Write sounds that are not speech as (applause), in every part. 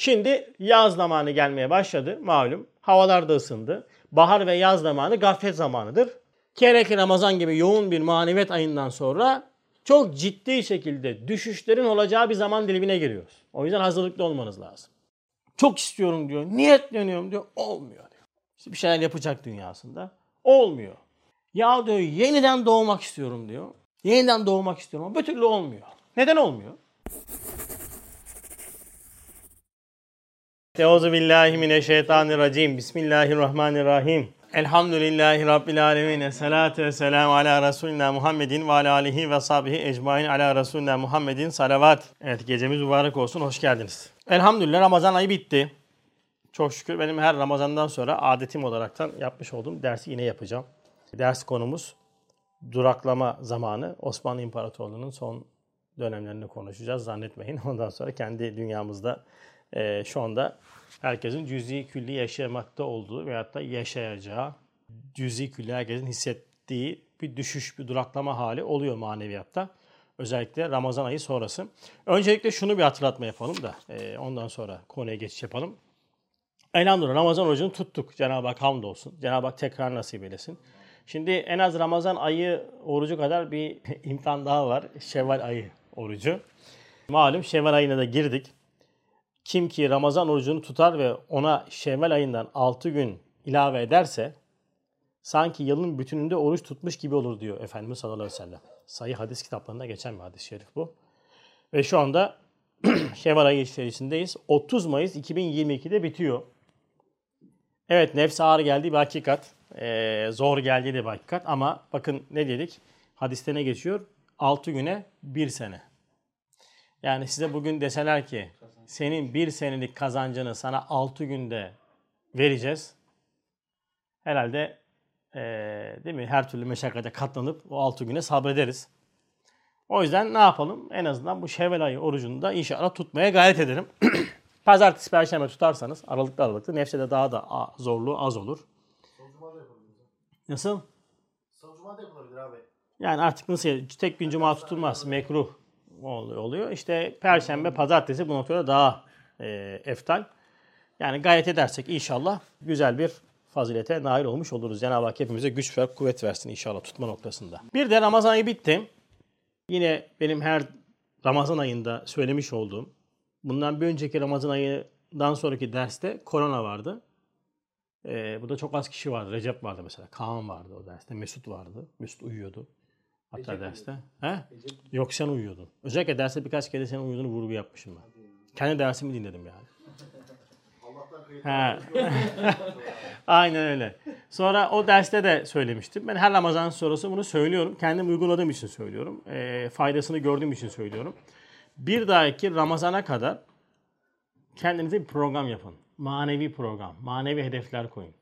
Şimdi yaz zamanı gelmeye başladı malum. Havalar da ısındı. Bahar ve yaz zamanı gaflet zamanıdır. Gerek Ramazan gibi yoğun bir maneviyat ayından sonra çok ciddi şekilde düşüşlerin olacağı bir zaman dilimine giriyoruz. O yüzden hazırlıklı olmanız lazım. Çok istiyorum diyor, niyetleniyorum diyor, olmuyor diyor. İşte bir şeyler yapacak dünyasında. Olmuyor. Ya diyor yeniden doğmak istiyorum diyor. Yeniden doğmak istiyorum ama bir türlü olmuyor. Neden olmuyor? Euzu billahi mineşşeytanirracim. Bismillahirrahmanirrahim. Elhamdülillahi Rabbil alemin. Salatu ve selamu ala Resulina Muhammedin ve ala alihi ve sahbihi ecmain ala Resulina Muhammedin salavat. Evet gecemiz mübarek olsun. Hoş geldiniz. Elhamdülillah Ramazan ayı bitti. Çok şükür benim her Ramazan'dan sonra adetim olaraktan yapmış olduğum dersi yine yapacağım. Ders konumuz duraklama zamanı. Osmanlı İmparatorluğu'nun son dönemlerini konuşacağız zannetmeyin. (laughs) Ondan sonra kendi dünyamızda e, şu anda herkesin cüzi külli yaşamakta olduğu veyahut da yaşayacağı cüzi külli herkesin hissettiği bir düşüş, bir duraklama hali oluyor maneviyatta. Özellikle Ramazan ayı sonrası. Öncelikle şunu bir hatırlatma yapalım da e, ondan sonra konuya geçiş yapalım. Elhamdülillah Ramazan orucunu tuttuk. Cenab-ı Hak hamdolsun. Cenab-ı Hak tekrar nasip eylesin. Şimdi en az Ramazan ayı orucu kadar bir (laughs) imtihan daha var. Şevval ayı orucu. Malum Şevval ayına da girdik. Kim ki Ramazan orucunu tutar ve ona Şevval ayından 6 gün ilave ederse sanki yılın bütününde oruç tutmuş gibi olur diyor Efendimiz sallallahu aleyhi ve sellem. Sayı hadis kitaplarında geçen bir hadis-i şerif bu. Ve şu anda (clears throat) Şevval ayı içerisindeyiz. 30 Mayıs 2022'de bitiyor. Evet nefs ağır geldi bir hakikat. Ee, zor geldi de bir hakikat. Ama bakın ne dedik? Hadiste ne geçiyor? 6 güne 1 sene. Yani size bugün deseler ki senin bir senelik kazancını sana 6 günde vereceğiz. Herhalde ee, değil mi? Her türlü meşakkate katlanıp o 6 güne sabrederiz. O yüzden ne yapalım? En azından bu Şevval ayı orucunu da inşallah tutmaya gayret edelim. (clears throat) Pazartesi, Perşembe tutarsanız aralıklı aralıklı nefse de daha da zorluğu az olur. Nasıl? Salı cuma da yapılabilir abi. Yani artık nasıl tek gün cuma tutulmaz. Mekruh oluyor. İşte Perşembe, Pazartesi bu noktada daha e, eftal. Yani gayret edersek inşallah güzel bir fazilete nail olmuş oluruz. Cenab-ı Hak hepimize güç ve kuvvet versin inşallah tutma noktasında. Bir de Ramazan ayı bitti. Yine benim her Ramazan ayında söylemiş olduğum, bundan bir önceki Ramazan ayından sonraki derste korona vardı. Ee, burada çok az kişi vardı. Recep vardı mesela. Kaan vardı o derste. Mesut vardı. Mesut uyuyordu. Hatta Recep derste. He? Yok sen uyuyordun. Özellikle derste birkaç kere senin uyuduğunu vurgu yapmışım ben. Kendi dersimi dinledim yani. (laughs) He. (laughs) Aynen öyle. Sonra o derste de söylemiştim. Ben her Ramazan sonrası bunu söylüyorum. Kendim uyguladığım için söylüyorum. Ee, faydasını gördüğüm için söylüyorum. Bir dahaki Ramazan'a kadar kendinize bir program yapın. Manevi program, manevi hedefler koyun.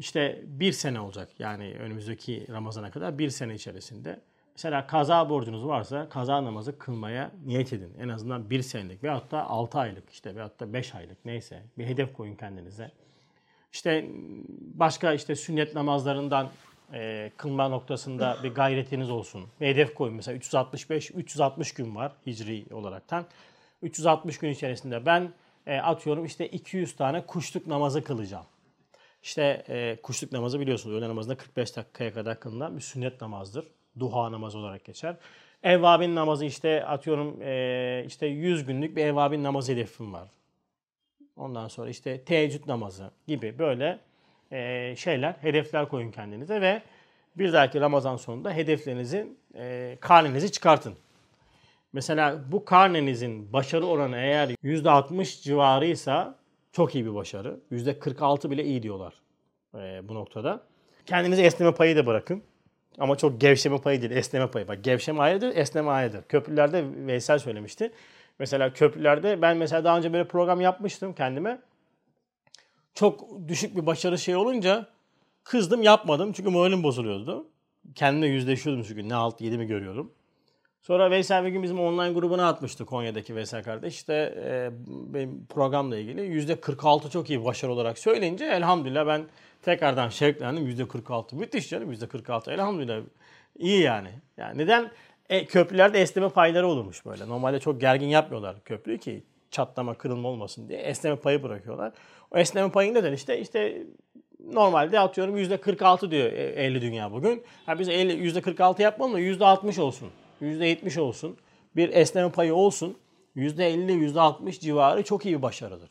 İşte bir sene olacak yani önümüzdeki Ramazan'a kadar bir sene içerisinde. Mesela kaza borcunuz varsa kaza namazı kılmaya niyet edin. En azından bir senelik veyahut da 6 aylık işte veyahut da 5 aylık neyse bir hedef koyun kendinize. İşte başka işte sünnet namazlarından e, kılma noktasında bir gayretiniz olsun. Bir hedef koyun. Mesela 365 360 gün var hicri olaraktan. 360 gün içerisinde ben e, atıyorum işte 200 tane kuşluk namazı kılacağım. İşte e, kuşluk namazı biliyorsunuz öğle namazında 45 dakikaya kadar kılınan bir sünnet namazdır. Duha namazı olarak geçer. Evvabin namazı işte atıyorum e, işte 100 günlük bir evvabin namazı hedefim var. Ondan sonra işte teheccüd namazı gibi böyle e, şeyler, hedefler koyun kendinize ve bir dahaki Ramazan sonunda hedeflerinizin e, karnenizi çıkartın. Mesela bu karnenizin başarı oranı eğer %60 civarıysa çok iyi bir başarı. %46 bile iyi diyorlar e, bu noktada. Kendinize esneme payı da bırakın. Ama çok gevşeme payı değil, esneme payı. Bak gevşeme ayrıdır, esneme ayrıdır. Köprülerde Veysel söylemişti. Mesela köprülerde ben mesela daha önce böyle program yapmıştım kendime. Çok düşük bir başarı şey olunca kızdım yapmadım çünkü moralim bozuluyordu. Kendime yüzleşiyordum çünkü ne alt yedi mi görüyorum. Sonra Veysel bir gün bizim online grubuna atmıştı Konya'daki Veysel kardeş. İşte e, benim programla ilgili %46 çok iyi başarı olarak söyleyince elhamdülillah ben tekrardan şevklendim. %46 müthiş canım %46 elhamdülillah iyi yani. Yani neden? E, köprülerde esneme payları olurmuş böyle. Normalde çok gergin yapmıyorlar köprüyü ki çatlama, kırılma olmasın diye esneme payı bırakıyorlar. O esneme payı neden işte işte normalde atıyorum %46 diyor 50 dünya bugün. Ha biz 50, %46 yapmalım da %60 olsun. %70 olsun. Bir esneme payı olsun. %50, %60 civarı çok iyi bir başarıdır.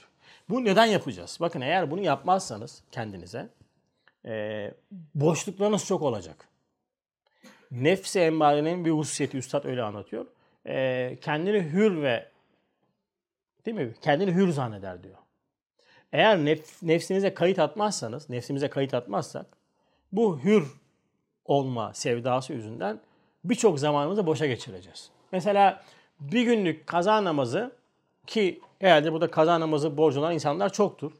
Bu neden yapacağız? Bakın eğer bunu yapmazsanız kendinize e, boşluklarınız çok olacak. Nefsi emmarenin bir hususiyeti Üstad öyle anlatıyor. E, kendini hür ve değil mi? Kendini hür zanneder diyor. Eğer nef, nefsinize kayıt atmazsanız, nefsimize kayıt atmazsak bu hür olma sevdası yüzünden birçok zamanımızı boşa geçireceğiz. Mesela bir günlük kaza namazı ki herhalde burada kaza namazı borcu olan insanlar çoktur.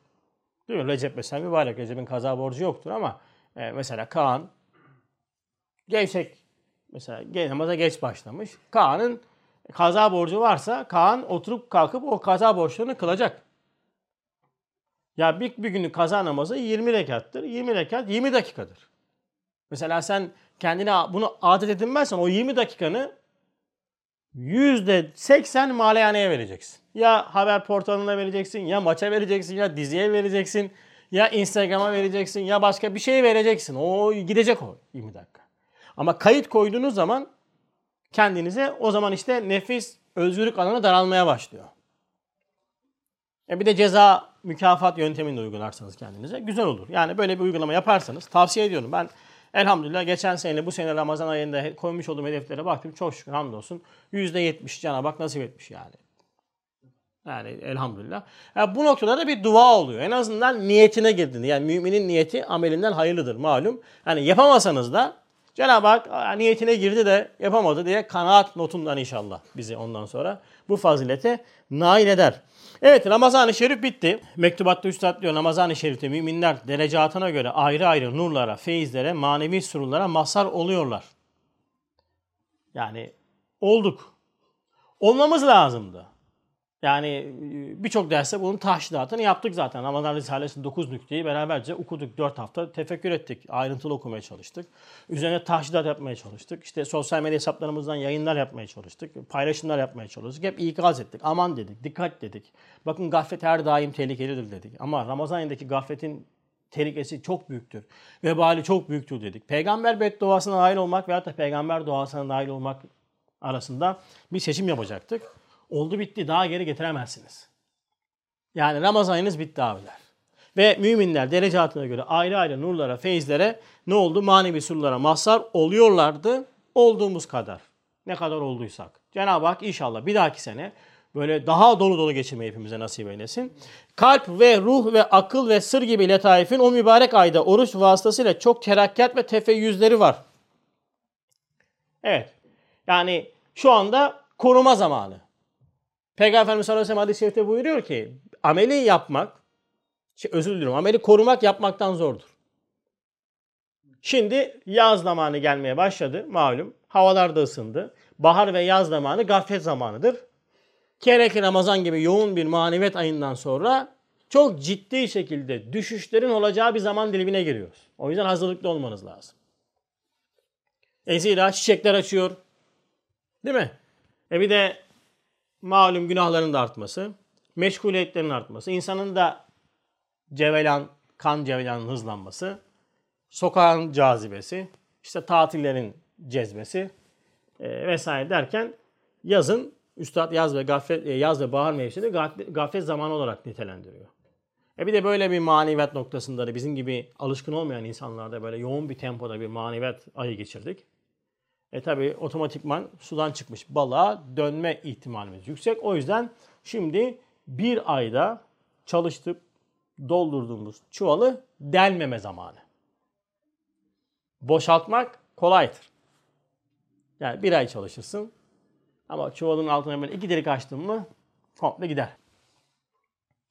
Değil mi? Recep mesela mübarek. Recep'in kaza borcu yoktur ama e, mesela Kaan gevşek mesela namaza geç başlamış. Kaan'ın kaza borcu varsa Kaan oturup kalkıp o kaza borçlarını kılacak. Ya bir, bir günlük kaza namazı 20 rekattır. 20 rekat 20 dakikadır. Mesela sen kendine bunu adet edinmezsen o 20 dakikanı %80 malihaneye vereceksin. Ya haber portalına vereceksin, ya maça vereceksin, ya diziye vereceksin, ya Instagram'a vereceksin, ya başka bir şey vereceksin. O gidecek o 20 dakika. Ama kayıt koyduğunuz zaman kendinize o zaman işte nefis özgürlük alanı daralmaya başlıyor. E bir de ceza mükafat yöntemini de uygularsanız kendinize güzel olur. Yani böyle bir uygulama yaparsanız tavsiye ediyorum. Ben elhamdülillah geçen sene bu sene Ramazan ayında koymuş olduğum hedeflere baktım. Çok şükür hamdolsun. %70 Cenab-ı Hak nasip etmiş yani. Yani elhamdülillah. Yani bu noktada da bir dua oluyor. En azından niyetine girdiğinde. Yani müminin niyeti amelinden hayırlıdır malum. Yani yapamasanız da Cenab-ı Hak niyetine girdi de yapamadı diye kanaat notundan inşallah bizi ondan sonra bu fazilete nail eder. Evet Ramazan-ı Şerif bitti. Mektubatta Üstad diyor Ramazan-ı Şerif'te müminler derecatına göre ayrı ayrı nurlara, feyizlere, manevi sururlara mazhar oluyorlar. Yani olduk. Olmamız lazımdı. Yani birçok derste bunun tahşidatını yaptık zaten. Ramazan Risalesi'nin 9 nükteyi beraberce okuduk. 4 hafta tefekkür ettik. Ayrıntılı okumaya çalıştık. Üzerine tahşidat yapmaya çalıştık. İşte sosyal medya hesaplarımızdan yayınlar yapmaya çalıştık. Paylaşımlar yapmaya çalıştık. Hep ikaz ettik. Aman dedik, dikkat dedik. Bakın gaflet her daim tehlikelidir dedik. Ama Ramazan ayındaki gafletin tehlikesi çok büyüktür. Vebali çok büyüktür dedik. Peygamber bedduasına dahil olmak veyahut da peygamber duasına dahil olmak arasında bir seçim yapacaktık. Oldu bitti daha geri getiremezsiniz. Yani Ramazan ayınız bitti abiler. Ve müminler derecatına göre ayrı ayrı nurlara, feyizlere ne oldu? Manevi surlara mazhar oluyorlardı. Olduğumuz kadar. Ne kadar olduysak. Cenab-ı Hak inşallah bir dahaki sene böyle daha dolu dolu geçirmeyi hepimize nasip eylesin. Kalp ve ruh ve akıl ve sır gibi letaifin o mübarek ayda oruç vasıtasıyla çok terakkat ve tefeyyüzleri var. Evet. Yani şu anda koruma zamanı. Peygamber sallallahu aleyhi ve sellem hadis-i buyuruyor ki ameli yapmak, şey, özür diliyorum ameli korumak yapmaktan zordur. Şimdi yaz zamanı gelmeye başladı malum. Havalar da ısındı. Bahar ve yaz zamanı gaflet zamanıdır. Kerek Ramazan gibi yoğun bir maneviyat ayından sonra çok ciddi şekilde düşüşlerin olacağı bir zaman dilimine giriyoruz. O yüzden hazırlıklı olmanız lazım. E zira çiçekler açıyor. Değil mi? E bir de malum günahların da artması, meşguliyetlerin artması, insanın da cevelan, kan cevelanın hızlanması, sokağın cazibesi, işte tatillerin cezbesi e, vesaire derken yazın Üstad yaz ve gaflet, e, yaz ve bahar mevsimini gaflet, gaflet zamanı olarak nitelendiriyor. E bir de böyle bir maneviyat noktasında da bizim gibi alışkın olmayan insanlarda böyle yoğun bir tempoda bir maneviyat ayı geçirdik. E tabi otomatikman sudan çıkmış balığa dönme ihtimalimiz yüksek. O yüzden şimdi bir ayda çalıştıp doldurduğumuz çuvalı delmeme zamanı. Boşaltmak kolaydır. Yani bir ay çalışırsın ama çuvalın altına böyle iki delik açtın mı komple gider.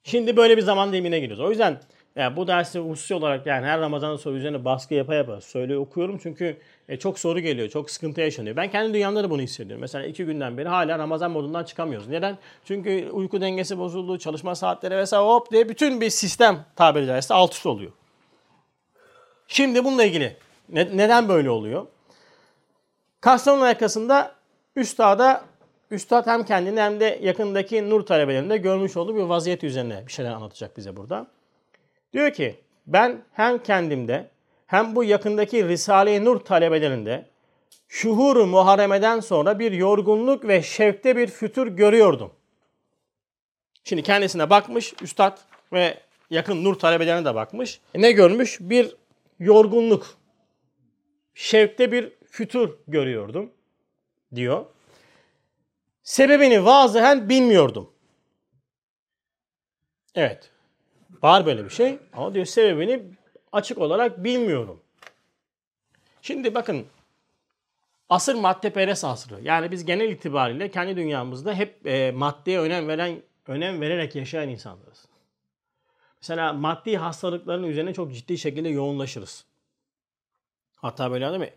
Şimdi böyle bir zaman dilimine giriyoruz. O yüzden yani bu dersi hususi olarak yani her Ramazan soru üzerine baskı yapa yapa söylüyor okuyorum çünkü e, çok soru geliyor, çok sıkıntı yaşanıyor. Ben kendi dünyamda da bunu hissediyorum. Mesela iki günden beri hala Ramazan modundan çıkamıyoruz. Neden? Çünkü uyku dengesi bozuldu, çalışma saatleri vesaire hop diye bütün bir sistem tabiri caizse alt üst oluyor. Şimdi bununla ilgili ne, neden böyle oluyor? Kastamonu yakasında Üstad'a Üstad hem kendini hem de yakındaki nur talebelerinde görmüş olduğu bir vaziyet üzerine bir şeyler anlatacak bize burada. Diyor ki ben hem kendimde hem bu yakındaki Risale-i Nur talebelerinde şuhuru muharemeden sonra bir yorgunluk ve şevkte bir fütür görüyordum. Şimdi kendisine bakmış üstad ve yakın nur talebelerine de bakmış. E ne görmüş? Bir yorgunluk, şevkte bir fütür görüyordum diyor. Sebebini vazihen bilmiyordum. Evet. Var böyle bir şey ama diyor sebebini açık olarak bilmiyorum. Şimdi bakın asır madde perest asrı. Yani biz genel itibariyle kendi dünyamızda hep e, maddeye önem veren önem vererek yaşayan insanlarız. Mesela maddi hastalıkların üzerine çok ciddi şekilde yoğunlaşırız. Hatta böyle değil mi?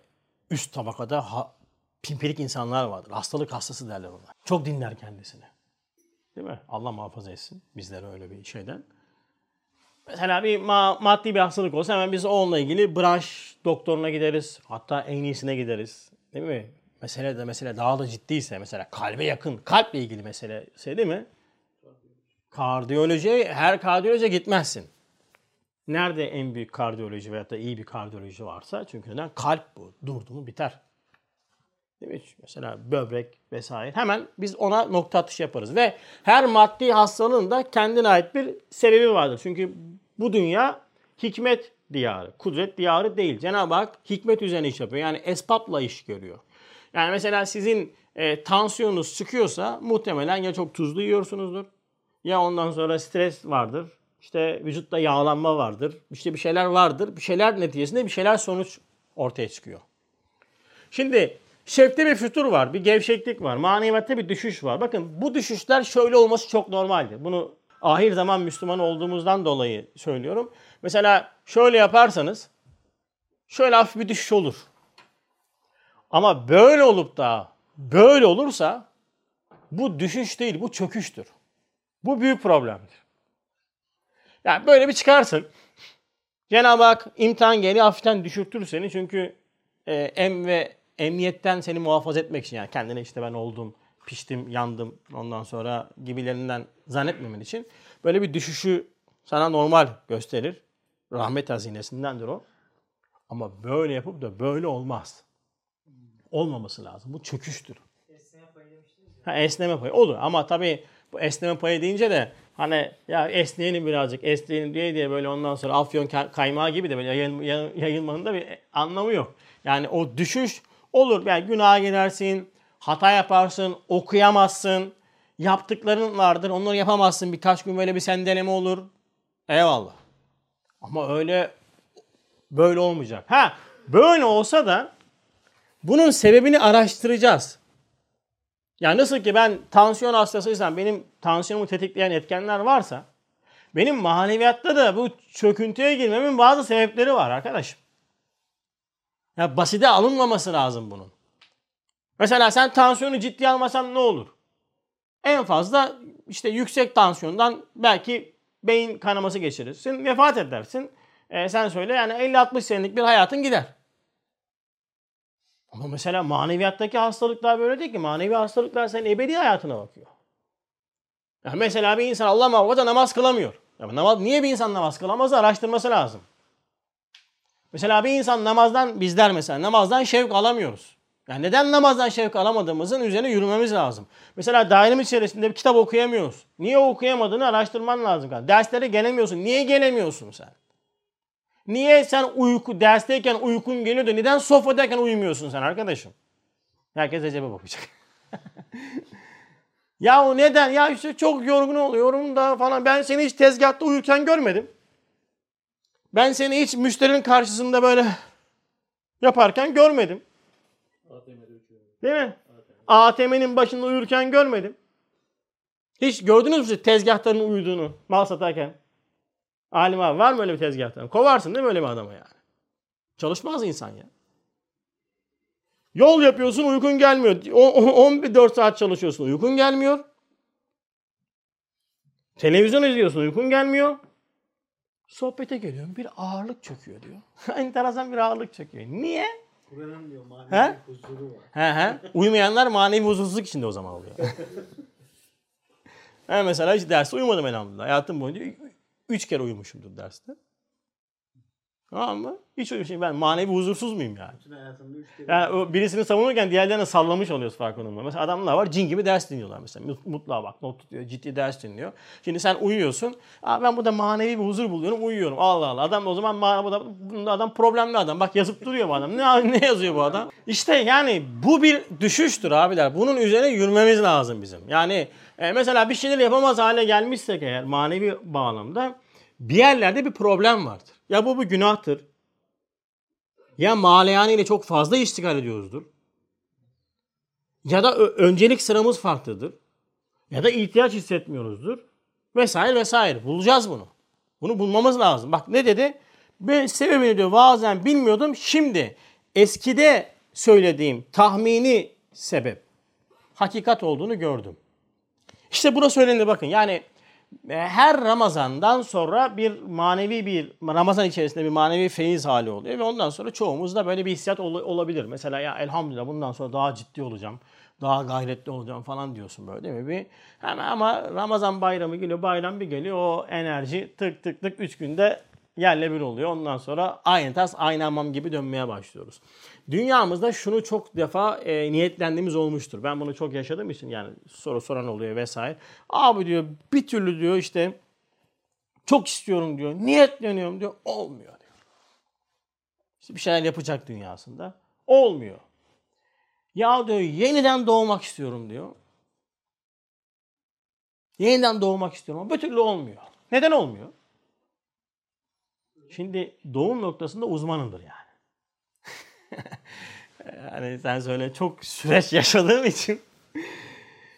Üst tabakada ha, pimpirik insanlar vardır. Hastalık hastası derler ona. Çok dinler kendisini. Değil mi? Allah muhafaza etsin bizleri öyle bir şeyden. Mesela bir ma- maddi bir hastalık olsa hemen biz onunla ilgili branş doktoruna gideriz. Hatta en iyisine gideriz. Değil mi? Mesele de mesela daha da ciddiyse mesela kalbe yakın, kalple ilgili mesele değil mi? Kardiyoloji, her kardiyolojiye gitmezsin. Nerede en büyük kardiyoloji veyahut da iyi bir kardiyoloji varsa çünkü neden? Kalp bu. Durdu mu biter. Değil? Mesela böbrek vesaire. Hemen biz ona nokta atışı yaparız. Ve her maddi hastalığın da kendine ait bir sebebi vardır. Çünkü bu dünya hikmet diyarı, kudret diyarı değil. Cenab-ı Hak hikmet üzerine iş yapıyor. Yani esbabla iş görüyor. Yani mesela sizin e, tansiyonunuz çıkıyorsa muhtemelen ya çok tuzlu yiyorsunuzdur ya ondan sonra stres vardır. İşte vücutta yağlanma vardır. İşte bir şeyler vardır. Bir şeyler neticesinde bir şeyler sonuç ortaya çıkıyor. Şimdi şevkte bir fütur var. Bir gevşeklik var. Maneviyatta bir düşüş var. Bakın bu düşüşler şöyle olması çok normaldir. Bunu ahir zaman Müslüman olduğumuzdan dolayı söylüyorum. Mesela şöyle yaparsanız şöyle hafif bir düşüş olur. Ama böyle olup da böyle olursa bu düşüş değil, bu çöküştür. Bu büyük problemdir. Yani böyle bir çıkarsın. Cenab-ı Hak imtihan geri hafiften düşürtür seni. Çünkü e, em ve emniyetten seni muhafaza etmek için yani kendine işte ben oldum, piştim, yandım ondan sonra gibilerinden zannetmemen için böyle bir düşüşü sana normal gösterir. Rahmet hazinesindendir o. Ama böyle yapıp da böyle olmaz. Olmaması lazım. Bu çöküştür. Esneme payı. Ha, esneme payı olur ama tabii bu esneme payı deyince de hani ya esneyelim birazcık esneyelim diye diye böyle ondan sonra afyon ka- kaymağı gibi de böyle yayıl, yayıl- yayılmanın da bir anlamı yok. Yani o düşüş olur. Yani günaha girersin, hata yaparsın, okuyamazsın, yaptıkların vardır onları yapamazsın. Birkaç gün böyle bir sendeleme olur. Eyvallah. Ama öyle böyle olmayacak. Ha böyle olsa da bunun sebebini araştıracağız. Yani nasıl ki ben tansiyon hastasıysam benim tansiyonumu tetikleyen etkenler varsa benim maneviyatta da bu çöküntüye girmemin bazı sebepleri var arkadaşım. Ya basite alınmaması lazım bunun. Mesela sen tansiyonu ciddiye almasan ne olur? En fazla işte yüksek tansiyondan belki beyin kanaması geçirirsin, vefat edersin. E, sen söyle yani 50-60 senelik bir hayatın gider. Ama mesela maneviyattaki hastalıklar böyle değil ki. Manevi hastalıklar senin ebedi hayatına bakıyor. Yani mesela bir insan Allah muhafaza namaz kılamıyor. Ya namaz, niye bir insan namaz kılamaz? Araştırması lazım. Mesela bir insan namazdan, bizler mesela namazdan şevk alamıyoruz. Yani neden namazdan şevk alamadığımızın üzerine yürümemiz lazım. Mesela dairemiz içerisinde bir kitap okuyamıyoruz. Niye okuyamadığını araştırman lazım. Derslere gelemiyorsun. Niye gelemiyorsun sen? Niye sen uyku dersteyken uykun geliyor da neden sofradayken uyumuyorsun sen arkadaşım? Herkes Recep'e bakacak. (laughs) ya o neden? Ya işte çok yorgun oluyorum da falan. Ben seni hiç tezgahta uyurken görmedim. Ben seni hiç müşterinin karşısında böyle yaparken görmedim. Değil mi? ATM'nin başında uyurken görmedim. Hiç gördünüz mü tezgahların uyuduğunu mal satarken? Alim abi var mı öyle bir tezgahtan? Kovarsın değil mi öyle bir adama yani? Çalışmaz insan ya. Yol yapıyorsun uykun gelmiyor. O- o- 14 saat çalışıyorsun uykun gelmiyor. Televizyon izliyorsun uykun gelmiyor. Sohbete geliyorum bir ağırlık çöküyor diyor. (laughs) Enteresan bir ağırlık çöküyor. Niye? Buranın diyor manevi He? huzuru var. He he. Uyumayanlar manevi huzursuzluk içinde o zaman oluyor. (laughs) ben mesela hiç derste uyumadım elhamdülillah. Hayatım boyunca üç kere uyumuşumdur derste. Tamam mı? Hiç öyle bir şey. Ben manevi huzursuz muyum yani? Yani o birisini savunurken diğerlerine sallamış oluyoruz farkında. Mesela adamlar var cin gibi ders dinliyorlar mesela. Mut- Mutluğa bak not tutuyor ciddi ders dinliyor. Şimdi sen uyuyorsun. Aa, ben burada manevi bir huzur buluyorum uyuyorum. Allah Allah adam o zaman ma- bu da, bunda adam problemli adam. Bak yazıp duruyor bu adam. Ne, ne yazıyor bu adam? İşte yani bu bir düşüştür abiler. Bunun üzerine yürümemiz lazım bizim. Yani e, mesela bir şeyler yapamaz hale gelmişsek eğer manevi bağlamda bir yerlerde bir problem vardır. Ya bu bir günahtır. Ya maleyane ile çok fazla iştigal ediyoruzdur. Ya da öncelik sıramız farklıdır. Ya da ihtiyaç hissetmiyoruzdur. Vesaire vesaire. Bulacağız bunu. Bunu bulmamız lazım. Bak ne dedi? Ben sebebini diyor bazen bilmiyordum. Şimdi eskide söylediğim tahmini sebep hakikat olduğunu gördüm. İşte burası önemli bakın. Yani her Ramazan'dan sonra bir manevi bir Ramazan içerisinde bir manevi feyiz hali oluyor ve ondan sonra çoğumuzda böyle bir hissiyat ol- olabilir. Mesela ya elhamdülillah bundan sonra daha ciddi olacağım. Daha gayretli olacağım falan diyorsun böyle değil mi? Bir, hemen ama Ramazan bayramı geliyor, bayram bir geliyor. O enerji tık tık tık 3 günde yerle bir oluyor. Ondan sonra aynı tas aynı hamam gibi dönmeye başlıyoruz. Dünyamızda şunu çok defa e, niyetlendiğimiz olmuştur. Ben bunu çok yaşadığım için yani soru soran oluyor vesaire. Abi diyor bir türlü diyor işte çok istiyorum diyor. Niyetleniyorum diyor. Olmuyor diyor. İşte bir şeyler yapacak dünyasında. Olmuyor. Ya diyor yeniden doğmak istiyorum diyor. Yeniden doğmak istiyorum ama bir türlü olmuyor. Neden olmuyor? Şimdi doğum noktasında uzmanımdır yani. Yani (laughs) sen söyle çok süreç yaşadığım için.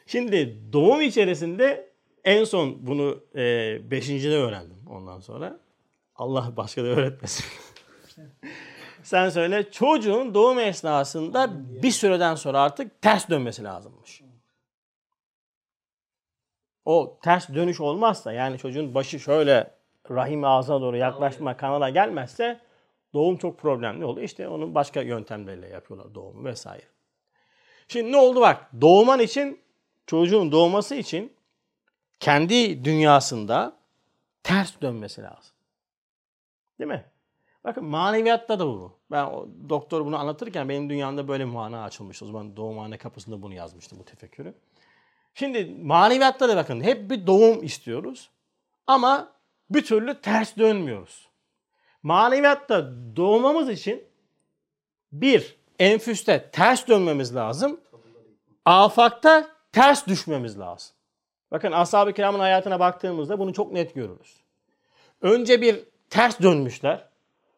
Şimdi doğum içerisinde en son bunu e, beşincide öğrendim ondan sonra. Allah başka da öğretmesin. (laughs) Sen söyle çocuğun doğum esnasında bir süreden sonra artık ters dönmesi lazımmış. O ters dönüş olmazsa yani çocuğun başı şöyle rahim ağzına doğru yaklaşma kanala gelmezse doğum çok problemli oluyor. İşte onun başka yöntemleriyle yapıyorlar doğumu vesaire. Şimdi ne oldu bak doğuman için çocuğun doğması için kendi dünyasında ters dönmesi lazım. Değil mi? Bakın maneviyatta da bu. Ben o, doktor bunu anlatırken benim dünyamda böyle mana açılmıştı. O zaman doğumhane kapısında bunu yazmıştım bu tefekkürü. Şimdi maneviyatta da bakın hep bir doğum istiyoruz. Ama bir türlü ters dönmüyoruz. Maneviyatta doğmamız için bir, enfüste ters dönmemiz lazım. Afakta ters düşmemiz lazım. Bakın ashab-ı kiramın hayatına baktığımızda bunu çok net görürüz. Önce bir ters dönmüşler.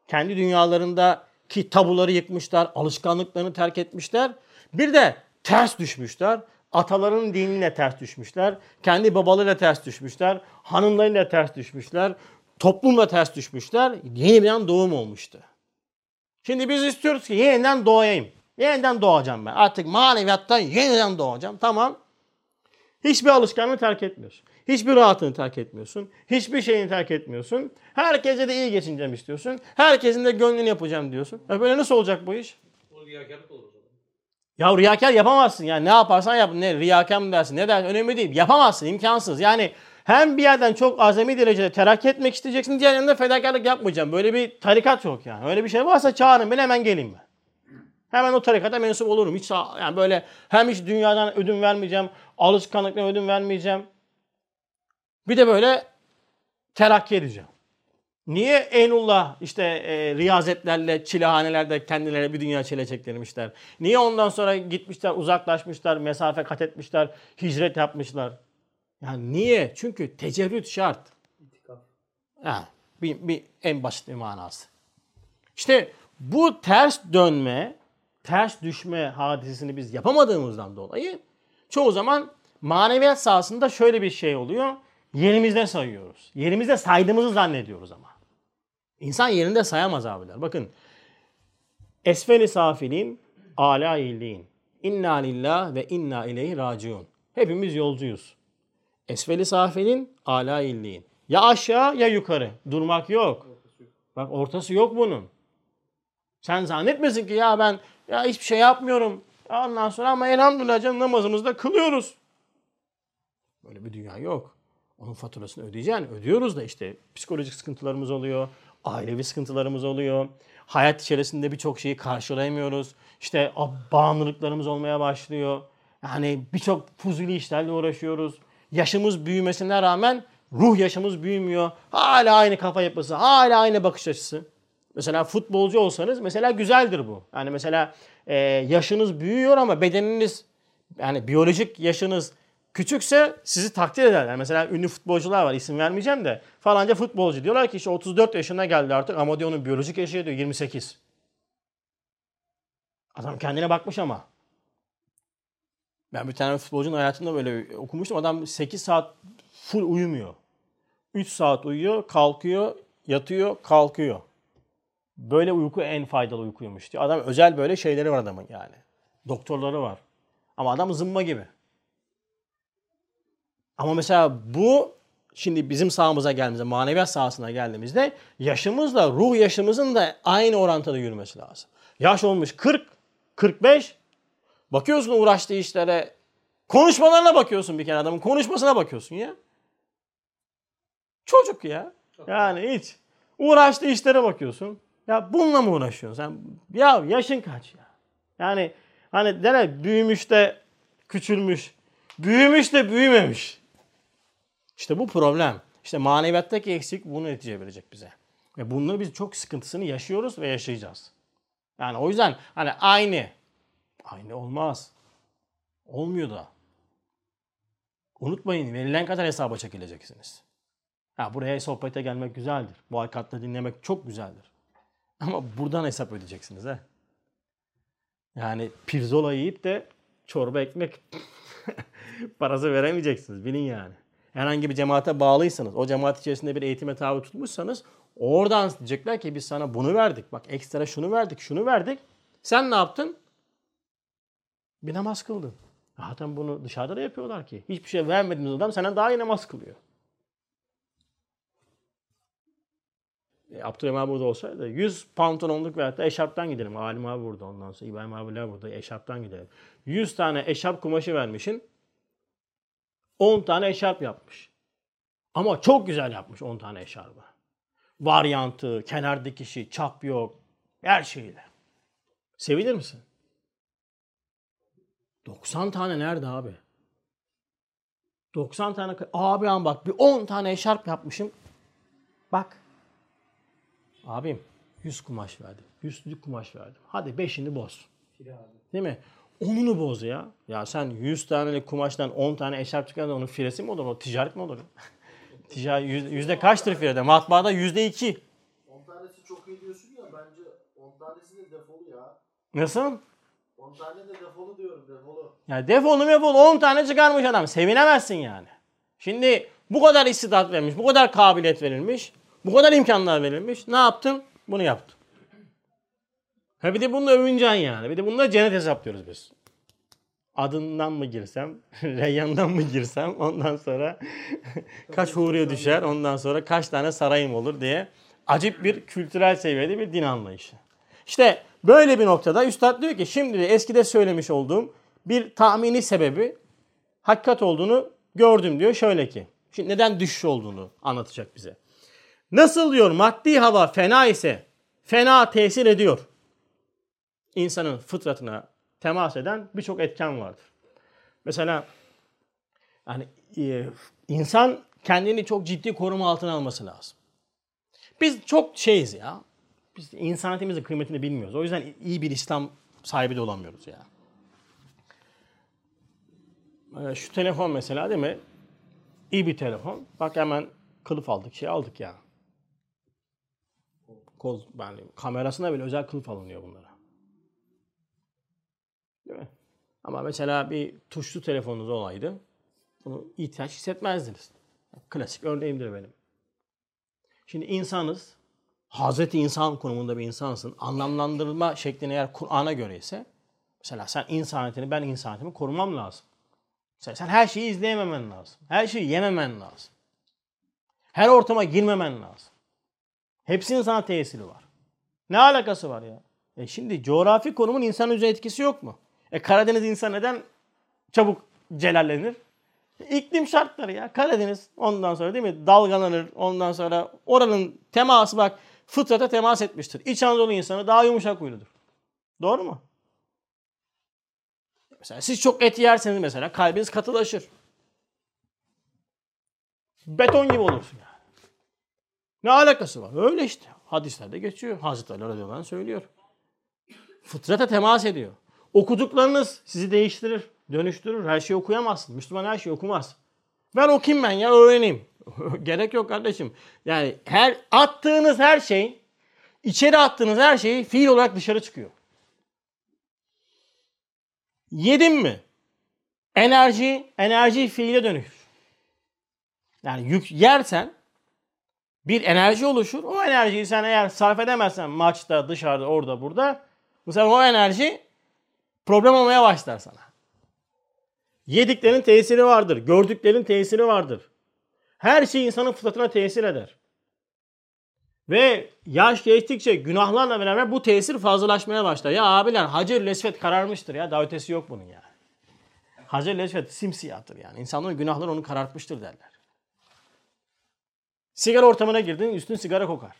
Kendi dünyalarındaki tabuları yıkmışlar, alışkanlıklarını terk etmişler. Bir de ters düşmüşler. Atalarının dinine ters düşmüşler. Kendi babalarıyla ters düşmüşler. Hanımlarıyla ters düşmüşler. Toplumla ters düşmüşler. Yeni bir doğum olmuştu. Şimdi biz istiyoruz ki yeniden doğayım. Yeniden doğacağım ben. Artık maneviyattan yeniden doğacağım. Tamam. Hiçbir alışkanlığı terk etmiyorsun. Hiçbir rahatını terk etmiyorsun. Hiçbir şeyini terk etmiyorsun. Herkese de iyi geçineceğim istiyorsun. Herkesin de gönlünü yapacağım diyorsun. E böyle nasıl olacak bu iş? O riyakarlık olur. Ya riyakar yapamazsın yani ne yaparsan yap. Ne riyakar mı dersin ne dersin önemli değil. Yapamazsın imkansız. Yani hem bir yerden çok azami derecede terakki etmek isteyeceksin diğer yandan fedakarlık yapmayacağım. Böyle bir tarikat yok yani. Öyle bir şey varsa çağırın beni hemen geleyim ben. Hemen o tarikata mensup olurum. Hiç yani böyle hem hiç dünyadan ödün vermeyeceğim, alışkanlıktan ödün vermeyeceğim. Bir de böyle terakki edeceğim. Niye Eynullah işte e, riyazetlerle, çilehanelerde kendilerine bir dünya çile çektirmişler? Niye ondan sonra gitmişler, uzaklaşmışlar, mesafe kat etmişler, hicret yapmışlar? Yani niye? Çünkü tecerrüt şart. İtikaf. Ha, bir, bir en basit bir manası. İşte bu ters dönme, ters düşme hadisesini biz yapamadığımızdan dolayı çoğu zaman maneviyat sahasında şöyle bir şey oluyor. Yerimizde sayıyoruz. Yerimizde saydığımızı zannediyoruz ama. İnsan yerinde sayamaz abiler. Bakın. Esfeli safilin, ala illiğin. İnna lillah ve inna ileyhi raciun. Hepimiz yolcuyuz. Esfeli safilin, ala illiğin. Ya aşağı ya yukarı. Durmak yok. Bak ortası yok bunun. Sen zannetmesin ki ya ben ya hiçbir şey yapmıyorum. Ya Ondan sonra ama elhamdülillah canım namazımızda kılıyoruz. Böyle bir dünya yok. Onun faturasını ödeyeceksin. Ödüyoruz da işte psikolojik sıkıntılarımız oluyor. Ailevi sıkıntılarımız oluyor. Hayat içerisinde birçok şeyi karşılayamıyoruz. İşte bağımlılıklarımız olmaya başlıyor. Yani birçok fuzuli işlerle uğraşıyoruz. Yaşımız büyümesine rağmen ruh yaşımız büyümüyor. Hala aynı kafa yapısı, hala aynı bakış açısı. Mesela futbolcu olsanız mesela güzeldir bu. Yani mesela e, yaşınız büyüyor ama bedeniniz yani biyolojik yaşınız küçükse sizi takdir ederler. Mesela ünlü futbolcular var isim vermeyeceğim de falanca futbolcu diyorlar ki işte 34 yaşına geldi artık ama diyor onun biyolojik yaşı diyor 28. Adam kendine bakmış ama. Ben bir tane futbolcunun hayatında böyle okumuştum. Adam 8 saat full uyumuyor. 3 saat uyuyor, kalkıyor, yatıyor, kalkıyor. Böyle uyku en faydalı uykuymuş diyor. Adam özel böyle şeyleri var adamın yani. Doktorları var. Ama adam zımba gibi. Ama mesela bu şimdi bizim sahamıza geldiğimizde, maneviyat sahasına geldiğimizde yaşımızla ruh yaşımızın da aynı orantıda yürümesi lazım. Yaş olmuş 40, 45. Bakıyorsun uğraştığı işlere. Konuşmalarına bakıyorsun bir kere adamın. Konuşmasına bakıyorsun ya. Çocuk ya. Yani hiç. Uğraştığı işlere bakıyorsun. Ya bununla mı uğraşıyorsun sen? Ya yaşın kaç ya? Yani hani derler büyümüş de küçülmüş. Büyümüş de büyümemiş. İşte bu problem. İşte maneviyattaki eksik bunu netice verecek bize. Ve bunları biz çok sıkıntısını yaşıyoruz ve yaşayacağız. Yani o yüzden hani aynı. Aynı olmaz. Olmuyor da. Unutmayın verilen kadar hesaba çekileceksiniz. Ha, buraya sohbete gelmek güzeldir. Bu hakikatle dinlemek çok güzeldir. Ama buradan hesap ödeyeceksiniz ha. Yani pirzola yiyip de çorba ekmek (laughs) parası veremeyeceksiniz. Bilin yani. Herhangi bir cemaate bağlıysanız, o cemaat içerisinde bir eğitime tabi tutmuşsanız oradan diyecekler ki biz sana bunu verdik. Bak ekstra şunu verdik, şunu verdik. Sen ne yaptın? Bir namaz kıldın. Zaten bunu dışarıda da yapıyorlar ki. Hiçbir şey vermediğiniz adam senden daha iyi namaz kılıyor. E, Abdurrahman abi burada olsaydı 100 pantolonluk veyahut da eşarptan gidelim. Alim abi burada ondan sonra İbrahim abiler burada eşarptan gidelim. 100 tane eşarp kumaşı vermişin 10 tane eşarp yapmış. Ama çok güzel yapmış 10 tane eşarbı. Varyantı, kenar dikişi, çap yok. Her şeyle. Sevinir misin? 90 tane nerede abi? 90 tane abi an bak bir 10 tane eşarp yapmışım. Bak. Abim 100 kumaş verdim. 100'lük kumaş verdim. Hadi 5'ini boz. Değil mi? Onunu boz ya. Ya sen 100 tanelik kumaştan 10 tane eşarp çıkardan onun firesi mi olur? O ticaret mi olur? (laughs) Ticaret yüzde, yüzde kaçtır firede? Matbaada yüzde iki. 10 tanesi çok iyi diyorsun ya bence 10 tanesi de defolu ya. Nasıl? 10 tane de defolu diyorum defolu. Ya defolu mefolu 10 tane çıkarmış adam. Sevinemezsin yani. Şimdi bu kadar istidat verilmiş, bu kadar kabiliyet verilmiş, bu kadar imkanlar verilmiş. Ne yaptın? Bunu yaptın. Ha bir de bununla övüneceksin yani. Bir de bununla cennet hesaplıyoruz biz. Adından mı girsem, (laughs) Reyyan'dan mı girsem ondan sonra (laughs) kaç huriye düşer, ondan sonra kaç tane sarayım olur diye acip bir kültürel seviyede bir din anlayışı. İşte böyle bir noktada Üstad diyor ki şimdi de eskide söylemiş olduğum bir tahmini sebebi hakikat olduğunu gördüm diyor şöyle ki. Şimdi neden düşüş olduğunu anlatacak bize. Nasıl diyor maddi hava fena ise fena tesir ediyor. İnsanın fıtratına temas eden birçok etken vardır. Mesela yani e, insan kendini çok ciddi koruma altına alması lazım. Biz çok şeyiz ya. Biz insaniyetimizin kıymetini bilmiyoruz. O yüzden iyi bir İslam sahibi de olamıyoruz ya. Ee, Şu telefon mesela değil mi? İyi bir telefon. Bak hemen kılıf aldık, şey aldık ya. Kol, yani kamerasına bile özel kılıf alınıyor bunlara. Değil mi? Ama mesela bir tuşlu telefonunuz olaydı. Bunu ihtiyaç hissetmezdiniz. Klasik örneğimdir benim. Şimdi insanız. Hazreti insan konumunda bir insansın. Anlamlandırma şeklini eğer Kur'an'a göre ise mesela sen insaniyetini ben insaniyetimi korumam lazım. Mesela sen her şeyi izleyememen lazım. Her şeyi yememen lazım. Her ortama girmemen lazım. Hepsinin sana tesiri var. Ne alakası var ya? E şimdi coğrafi konumun insan üzerine etkisi yok mu? E Karadeniz insan neden çabuk celallenir? İklim şartları ya. Karadeniz ondan sonra değil mi? Dalgalanır. Ondan sonra oranın teması bak fıtrata temas etmiştir. İç Anadolu insanı daha yumuşak huyludur. Doğru mu? Mesela siz çok et yerseniz mesela kalbiniz katılaşır. Beton gibi olursun yani. Ne alakası var? Öyle işte. Hadislerde geçiyor. Hazreti Ali anh söylüyor. Fıtrata temas ediyor. Okuduklarınız sizi değiştirir, dönüştürür. Her şeyi okuyamazsın. Müslüman her şeyi okumaz. Ben okuyayım ben ya öğreneyim. (laughs) Gerek yok kardeşim. Yani her attığınız her şey, içeri attığınız her şey fiil olarak dışarı çıkıyor. Yedin mi? Enerji, enerji fiile dönüşür. Yani yük yersen bir enerji oluşur. O enerjiyi sen eğer sarf edemezsen maçta, dışarıda, orada, burada bu sefer o enerji problem olmaya başlar sana. Yediklerin tesiri vardır. Gördüklerin tesiri vardır. Her şey insanın fıtratına tesir eder. Ve yaş geçtikçe günahlarla beraber bu tesir fazlalaşmaya başlar. Ya abiler Hacer Lesvet kararmıştır ya. Daha ötesi yok bunun ya. Hacer Lesvet simsiyahtır yani. İnsanların günahları onu karartmıştır derler. Sigara ortamına girdin üstün sigara kokar.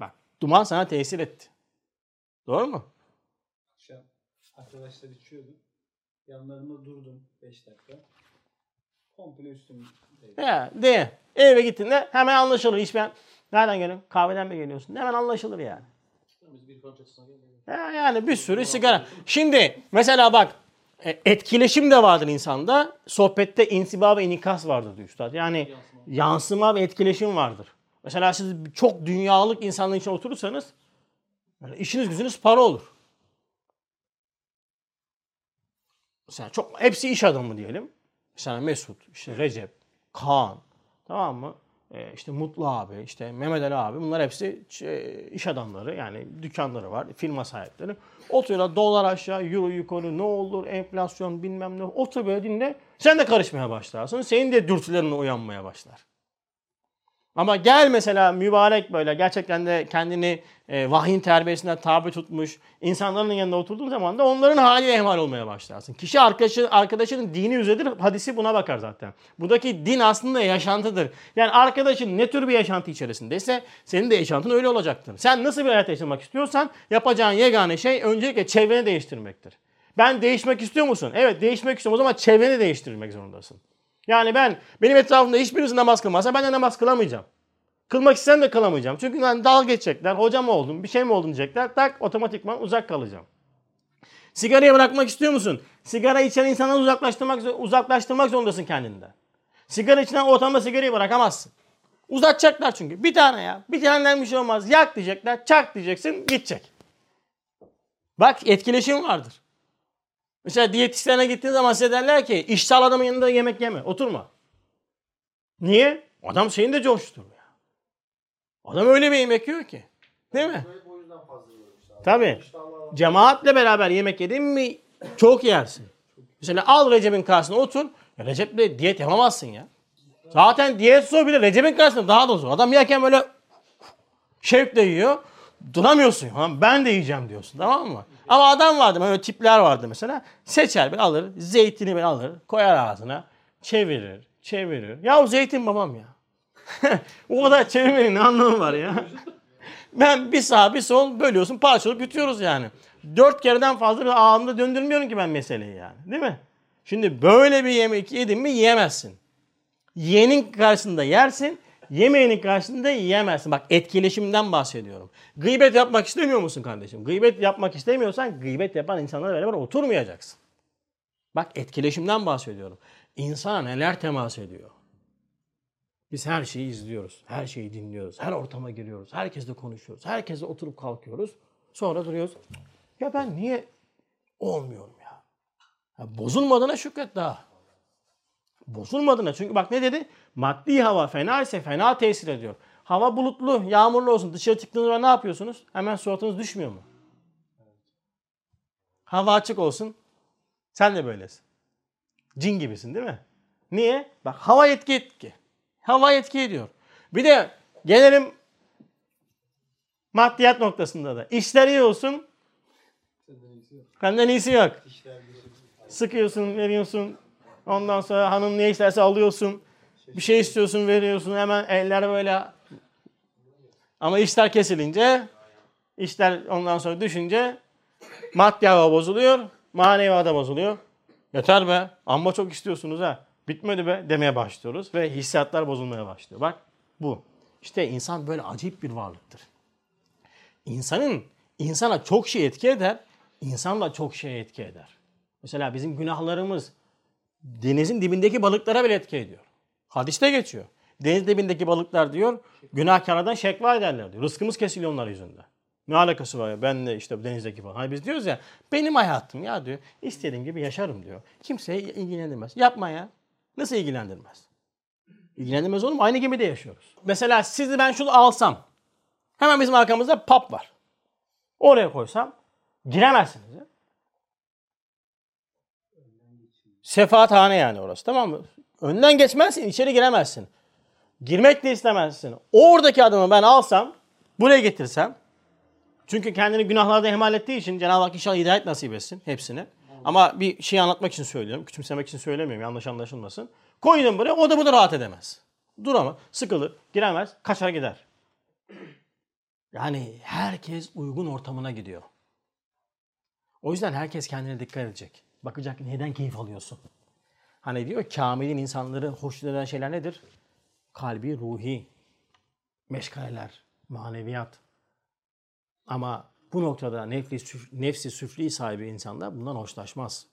Bak duman sana tesir etti. Doğru mu? Akşam arkadaşlar içiyordu. Yanlarında durdum 5 dakika. Komple üstümdeydi. Ya de. Eve gittiğinde hemen anlaşılır. Hiç ben nereden geliyorsun? Kahveden mi geliyorsun? Hemen anlaşılır yani. Ya yani bir sürü sigara. Şimdi mesela bak e, etkileşim de vardır insanda. Sohbette insiba ve inikas vardır diyor üstad. Yani yansıma ve etkileşim vardır. Mesela siz çok dünyalık insanların içine oturursanız yani işiniz gücünüz para olur. Mesela çok hepsi iş adamı diyelim. Mesela Mesut, işte Recep, Kaan, tamam mı? Ee, işte Mutlu abi, işte Mehmet Ali abi bunlar hepsi ç- iş adamları yani dükkanları var, firma sahipleri. Oturuyorlar dolar aşağı, euro yukarı ne olur, enflasyon bilmem ne. Otur böyle dinle. Sen de karışmaya başlarsın. Senin de dürtülerin uyanmaya başlar. Ama gel mesela mübarek böyle gerçekten de kendini e, vahyin terbiyesine tabi tutmuş insanların yanında oturduğun zaman da onların haliyle ehmal olmaya başlarsın. Kişi arkadaşı, arkadaşının dini üzedir hadisi buna bakar zaten. Buradaki din aslında yaşantıdır. Yani arkadaşın ne tür bir yaşantı içerisindeyse senin de yaşantın öyle olacaktır. Sen nasıl bir hayat yaşamak istiyorsan yapacağın yegane şey öncelikle çevreni değiştirmektir. Ben değişmek istiyor musun? Evet değişmek istiyorum. O zaman çevreni değiştirmek zorundasın. Yani ben benim etrafımda hiçbirisi namaz kılmazsa ben de namaz kılamayacağım. Kılmak istem de kılamayacağım. Çünkü ben dalga geçecekler. Hocam oldum, bir şey mi oldun diyecekler. Tak otomatikman uzak kalacağım. Sigarayı bırakmak istiyor musun? Sigara içen insanları uzaklaştırmak, uzaklaştırmak zorundasın kendinden. Sigara içen ortamda sigarayı bırakamazsın. Uzatacaklar çünkü. Bir tane ya. Bir taneden bir şey olmaz. Yak diyecekler. Çak diyeceksin. Gidecek. Bak etkileşim vardır. Mesela diyetisyene gittiğin zaman size derler ki işsal adamın yanında yemek yeme. Oturma. Niye? Adam seni de coşturur ya. Adam öyle bir yemek yiyor ki. Değil mi? Tabii. Cemaatle beraber yemek yedin mi çok yersin. Mesela al Recep'in karşısına otur. Ya Recep'le diyet yapamazsın ya. Zaten diyet zor bile Recep'in karşısında daha da zor. Adam yerken böyle şevkle yiyor. Duramıyorsun. Ben de yiyeceğim diyorsun tamam mı? Ama adam vardı böyle tipler vardı mesela. Seçer bir alır. Zeytini bir alır. Koyar ağzına. Çevirir. Çevirir. Ya zeytin babam ya. (laughs) o kadar çevirmenin ne anlamı var ya? (laughs) Ben bir sağ bir sol bölüyorsun parçalayıp yutuyoruz yani. Dört kereden fazla bir ağımda döndürmüyorum ki ben meseleyi yani. Değil mi? Şimdi böyle bir yemek yedin mi yiyemezsin. Yiyenin karşısında yersin, yemeğinin karşısında yiyemezsin. Bak etkileşimden bahsediyorum. Gıybet yapmak istemiyor musun kardeşim? Gıybet yapmak istemiyorsan gıybet yapan insanlarla beraber oturmayacaksın. Bak etkileşimden bahsediyorum. İnsana neler temas ediyor. Biz her şeyi izliyoruz. Her şeyi dinliyoruz. Her ortama giriyoruz. Herkesle konuşuyoruz. Herkesle oturup kalkıyoruz. Sonra duruyoruz. Ya ben niye olmuyorum ya? ya bozulmadığına şükret daha. Bozulmadığına. Çünkü bak ne dedi? Maddi hava fena ise fena tesir ediyor. Hava bulutlu, yağmurlu olsun. Dışarı çıktığınız zaman ne yapıyorsunuz? Hemen suratınız düşmüyor mu? Hava açık olsun. Sen de böylesin. Cin gibisin değil mi? Niye? Bak hava etki etki. Hava etki ediyor. Bir de gelelim maddiyat noktasında da. İşler iyi olsun, Senden iyisi yok. Benden iyisi yok. Bir Sıkıyorsun, veriyorsun. Ondan sonra hanım ne isterse alıyorsun. Bir şey istiyorsun, veriyorsun. Hemen eller böyle. Ama işler kesilince, işler ondan sonra düşünce maddi hava bozuluyor, manevi da bozuluyor. Yeter be, amma çok istiyorsunuz ha. Bitmedi be demeye başlıyoruz ve hissiyatlar bozulmaya başlıyor. Bak bu. İşte insan böyle acayip bir varlıktır. İnsanın insana çok şey etki eder, insan da çok şey etki eder. Mesela bizim günahlarımız denizin dibindeki balıklara bile etki ediyor. Hadiste geçiyor. Deniz dibindeki balıklar diyor günahkarlardan şekva ederler diyor. Rızkımız kesiliyor onlar yüzünden. Ne alakası var ya ben de işte denizdeki balık. Hani biz diyoruz ya benim hayatım ya diyor. İstediğim gibi yaşarım diyor. Kimseye ilgilendirmez. Yapma ya. Nasıl ilgilendirmez? İlgilendirmez oğlum aynı gemide yaşıyoruz. Mesela sizi ben şunu alsam. Hemen bizim arkamızda pub var. Oraya koysam giremezsiniz ya. Sefaathane yani orası tamam mı? Önden geçmezsin, içeri giremezsin. Girmek de istemezsin. Oradaki adamı ben alsam, buraya getirsem, çünkü kendini günahlarda ihmal ettiği için Cenab-ı Hak inşallah hidayet nasip etsin hepsini. Ama bir şey anlatmak için söylüyorum. Küçümsemek için söylemiyorum. Yanlış anlaşılmasın. Koydum buraya o da burada rahat edemez. Duramaz. Sıkılır. Giremez. Kaçar gider. Yani herkes uygun ortamına gidiyor. O yüzden herkes kendine dikkat edecek. Bakacak neden keyif alıyorsun? Hani diyor Kamil'in insanları hoşnut eden şeyler nedir? Kalbi, ruhi, meşgaleler, maneviyat. Ama bu noktada nefsi, nefsi süfli sahibi insanlar bundan hoşlaşmaz.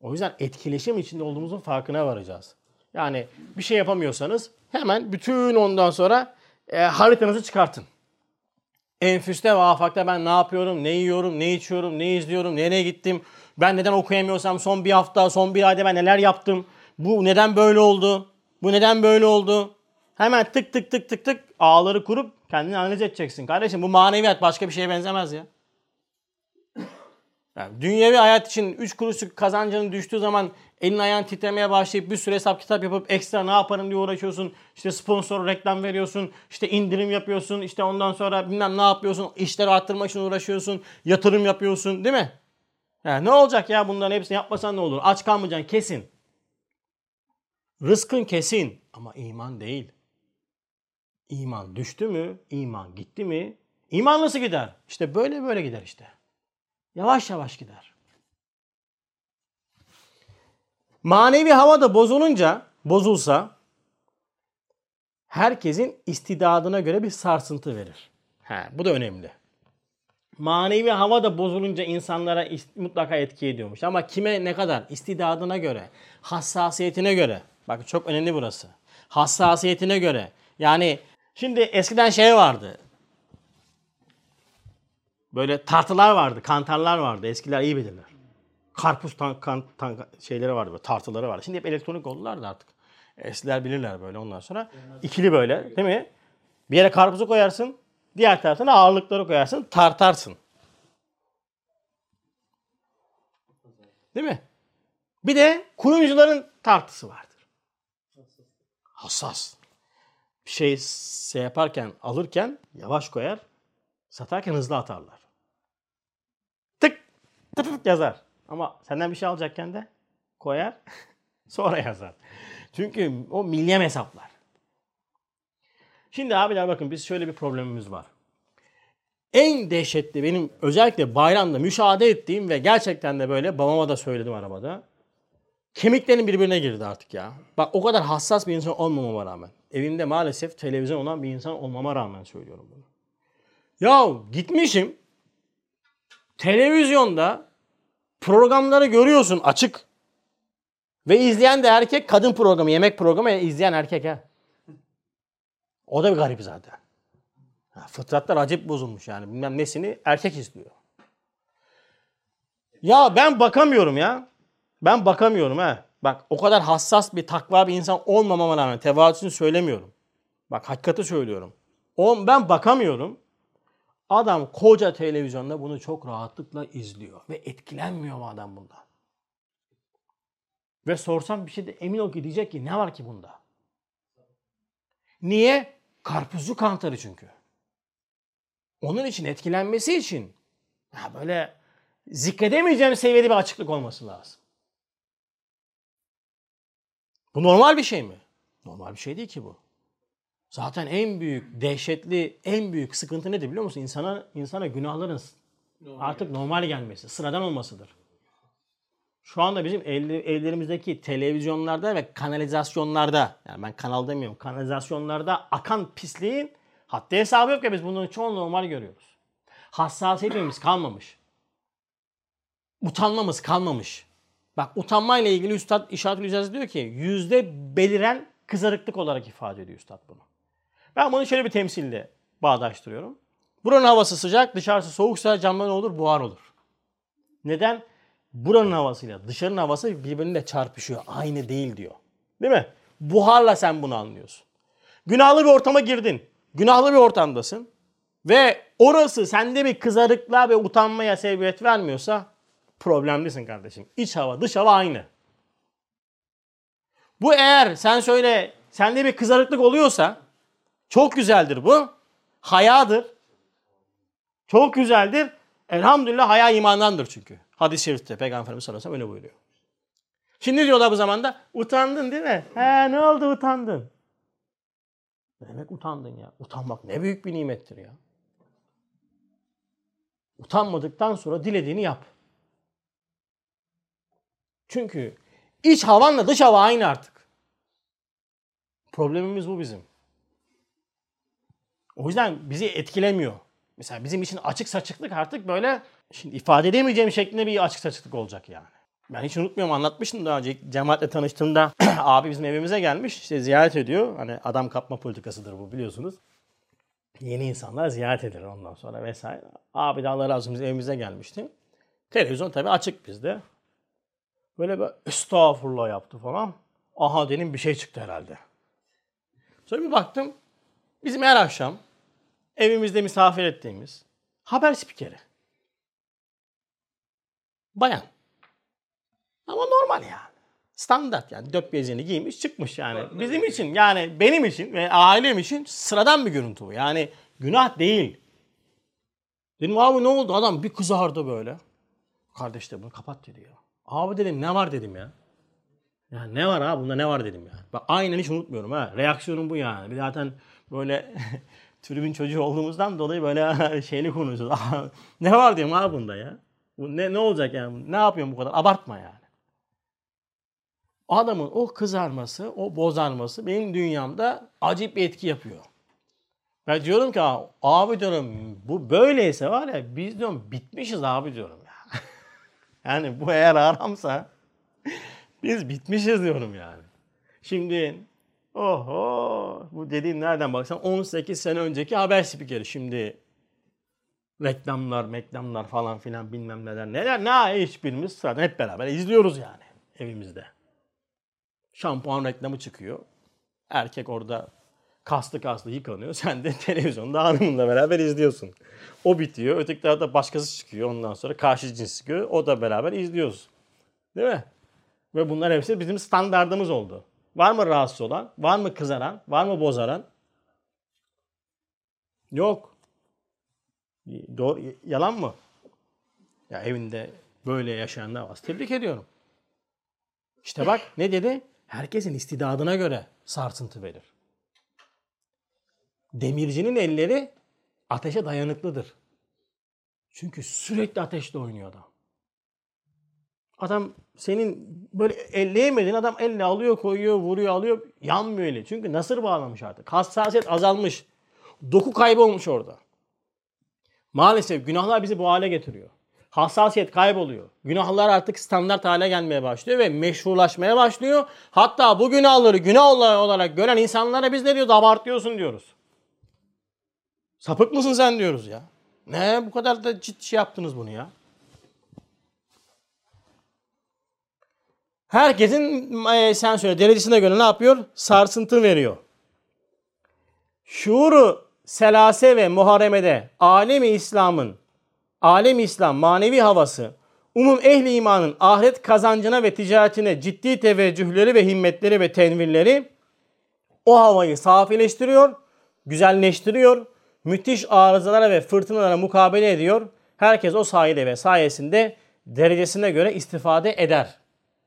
O yüzden etkileşim içinde olduğumuzun farkına varacağız. Yani bir şey yapamıyorsanız hemen bütün ondan sonra e, haritanızı çıkartın. Enfüste ve afakta ben ne yapıyorum, ne yiyorum, ne içiyorum, ne izliyorum, nereye gittim, ben neden okuyamıyorsam son bir hafta, son bir ayda ben neler yaptım, bu neden böyle oldu, bu neden böyle oldu. Hemen tık tık tık tık tık ağları kurup kendini analiz edeceksin. Kardeşim bu maneviyat başka bir şeye benzemez ya. Yani dünyevi hayat için 3 kuruşluk kazancının düştüğü zaman elin ayağın titremeye başlayıp bir sürü hesap kitap yapıp ekstra ne yaparım diye uğraşıyorsun. İşte sponsor reklam veriyorsun. işte indirim yapıyorsun. işte ondan sonra bilmem ne yapıyorsun. İşleri arttırmak için uğraşıyorsun. Yatırım yapıyorsun değil mi? Yani ne olacak ya bunların hepsini yapmasan ne olur? Aç kalmayacaksın kesin. Rızkın kesin ama iman değil. İman düştü mü? İman gitti mi? İman nasıl gider? İşte böyle böyle gider işte. Yavaş yavaş gider. Manevi hava da bozulunca, bozulsa herkesin istidadına göre bir sarsıntı verir. He, bu da önemli. Manevi hava da bozulunca insanlara mutlaka etki ediyormuş. Ama kime ne kadar? İstidadına göre, hassasiyetine göre. Bak çok önemli burası. Hassasiyetine göre. Yani şimdi eskiden şey vardı. Böyle tartılar vardı, kantarlar vardı. Eskiler iyi bilirler. Karpuz tan, kan, tan- şeyleri vardı, böyle, tartıları vardı. Şimdi hep elektronik oldular da artık. Eskiler bilirler böyle ondan sonra. ikili böyle değil mi? Bir yere karpuzu koyarsın, diğer tarafına ağırlıkları koyarsın, tartarsın. Değil mi? Bir de kuyumcuların tartısı vardır. Hassas. Bir şey şey yaparken, alırken yavaş koyar, satarken hızlı atarlar. Tık (laughs) yazar. Ama senden bir şey alacakken de koyar, (laughs) sonra yazar. Çünkü o milyem hesaplar. Şimdi abiler bakın biz şöyle bir problemimiz var. En dehşetli benim özellikle bayramda müşahede ettiğim ve gerçekten de böyle babama da söyledim arabada. Kemiklerim birbirine girdi artık ya. Bak o kadar hassas bir insan olmamama rağmen. Evimde maalesef televizyon olan bir insan olmama rağmen söylüyorum bunu. Ya gitmişim televizyonda programları görüyorsun açık. Ve izleyen de erkek kadın programı, yemek programı izleyen erkek ha. O da bir garip zaten. Fıtratlar acayip bozulmuş yani. Bilmem nesini erkek izliyor. Ya ben bakamıyorum ya. Ben bakamıyorum ha. Bak o kadar hassas bir takva bir insan olmamama rağmen tevazuunu söylemiyorum. Bak hakikati söylüyorum. O, ben bakamıyorum. Adam koca televizyonda bunu çok rahatlıkla izliyor. Ve etkilenmiyor mu adam bundan? Ve sorsam bir şey de emin ol ki diyecek ki ne var ki bunda? Niye? Karpuzlu kantarı çünkü. Onun için etkilenmesi için Ya böyle zikredemeyeceğim seviyede bir açıklık olması lazım. Bu normal bir şey mi? Normal bir şey değil ki bu. Zaten en büyük, dehşetli, en büyük sıkıntı nedir biliyor musun? İnsana, insana günahların artık normal gelmesi, sıradan olmasıdır. Şu anda bizim elde- evlerimizdeki televizyonlarda ve kanalizasyonlarda, yani ben kanal demiyorum, kanalizasyonlarda akan pisliğin haddi hesabı yok ya biz bunların çoğunu normal görüyoruz. Hassasiyetimiz kalmamış. Utanmamız kalmamış. Bak utanmayla ilgili Üstad İşaret diyor ki yüzde beliren kızarıklık olarak ifade ediyor Üstad bunu. Ben bunu şöyle bir temsille bağdaştırıyorum. Buranın havası sıcak, dışarısı soğuksa camda ne olur? Buhar olur. Neden? Buranın havasıyla dışarının havası birbirine çarpışıyor. Aynı değil diyor. Değil mi? Buharla sen bunu anlıyorsun. Günahlı bir ortama girdin. Günahlı bir ortamdasın. Ve orası sende bir kızarıklığa ve utanmaya sebebiyet vermiyorsa problemlisin kardeşim. İç hava, dış hava aynı. Bu eğer sen söyle sende bir kızarıklık oluyorsa çok güzeldir bu. Hayadır. Çok güzeldir. Elhamdülillah haya imandandır çünkü. Hadis-i şerifte Peygamberimiz sallallahu aleyhi ve öyle buyuruyor. Şimdi diyorlar bu zamanda? Utandın değil mi? He ne oldu utandın? Ne demek utandın ya? Utanmak ne büyük bir nimettir ya. Utanmadıktan sonra dilediğini yap. Çünkü iç havanla dış hava aynı artık. Problemimiz bu bizim. O yüzden bizi etkilemiyor. Mesela bizim için açık saçıklık artık böyle şimdi ifade edemeyeceğim şeklinde bir açık saçıklık olacak yani. Ben hiç unutmuyorum anlatmıştım daha önce cemaatle tanıştığımda (clears throat) abi bizim evimize gelmiş işte ziyaret ediyor. Hani adam kapma politikasıdır bu biliyorsunuz. Yeni insanlar ziyaret edilir ondan sonra vesaire. Abi de Allah razı olsun evimize gelmişti. Televizyon tabii açık bizde. Böyle bir estağfurullah yaptı falan. Aha dedim bir şey çıktı herhalde. Sonra bir baktım bizim her akşam evimizde misafir ettiğimiz haber spikeri. Bayan. Ama normal yani. Standart yani. Dört bezini giymiş çıkmış yani. Bizim için yani benim için ve ailem için sıradan bir görüntü bu. Yani günah değil. Dedim abi ne oldu? Adam bir kızardı böyle. Kardeş de bunu kapat dedi ya. Abi dedim ne var dedim ya. Ya ne var abi bunda ne var dedim ya. Bak aynen hiç unutmuyorum ha. Reaksiyonum bu yani. Bir zaten böyle (laughs) tribün çocuğu olduğumuzdan dolayı böyle (laughs) şeyli konuşuyoruz. (laughs) ne var diyorum abi bunda ya. Bu ne, ne olacak yani? Ne yapıyorsun bu kadar? Abartma yani. Adamın o kızarması, o bozarması benim dünyamda acayip bir etki yapıyor. Ben diyorum ki abi diyorum bu böyleyse var ya biz diyorum bitmişiz abi diyorum ya. (laughs) yani bu eğer aramsa biz bitmişiz diyorum yani. Şimdi oho bu dediğin nereden baksan 18 sene önceki haber spikeri şimdi reklamlar, meklamlar falan filan bilmem neler neler ne hiçbirimiz zaten hep beraber izliyoruz yani evimizde. Şampuan reklamı çıkıyor. Erkek orada kaslı kaslı yıkanıyor. (laughs) Sen de televizyonda hanımınla beraber izliyorsun. O bitiyor. Öteki tarafta başkası çıkıyor. Ondan sonra karşı cins çıkıyor. O da beraber izliyoruz. Değil mi? Ve bunlar hepsi bizim standardımız oldu. Var mı rahatsız olan? Var mı kızaran? Var mı bozaran? Yok. Doğru, yalan mı? Ya evinde böyle yaşayanlar var. Tebrik ediyorum. İşte bak ne dedi? Herkesin istidadına göre sarsıntı verir. Demircinin elleri ateşe dayanıklıdır. Çünkü sürekli ateşte oynuyor adam. Adam senin böyle elleyemediğin adam elle alıyor koyuyor vuruyor alıyor yanmıyor eli. Çünkü nasır bağlamış artık. Hassasiyet azalmış. Doku kaybı olmuş orada. Maalesef günahlar bizi bu hale getiriyor. Hassasiyet kayboluyor. Günahlar artık standart hale gelmeye başlıyor ve meşrulaşmaya başlıyor. Hatta bu günahları günah olarak gören insanlara biz ne diyoruz? Abartıyorsun diyoruz. Sapık mısın sen diyoruz ya. Ne bu kadar da ciddi şey yaptınız bunu ya. Herkesin e, sen söyle derecesine göre ne yapıyor? Sarsıntı veriyor. Şuuru selase ve muharemede alemi İslam'ın alem İslam manevi havası umum ehli imanın ahiret kazancına ve ticaretine ciddi teveccühleri ve himmetleri ve tenvirleri o havayı safileştiriyor, güzelleştiriyor, müthiş arızalara ve fırtınalara mukabele ediyor Herkes o sayede ve sayesinde derecesine göre istifade eder.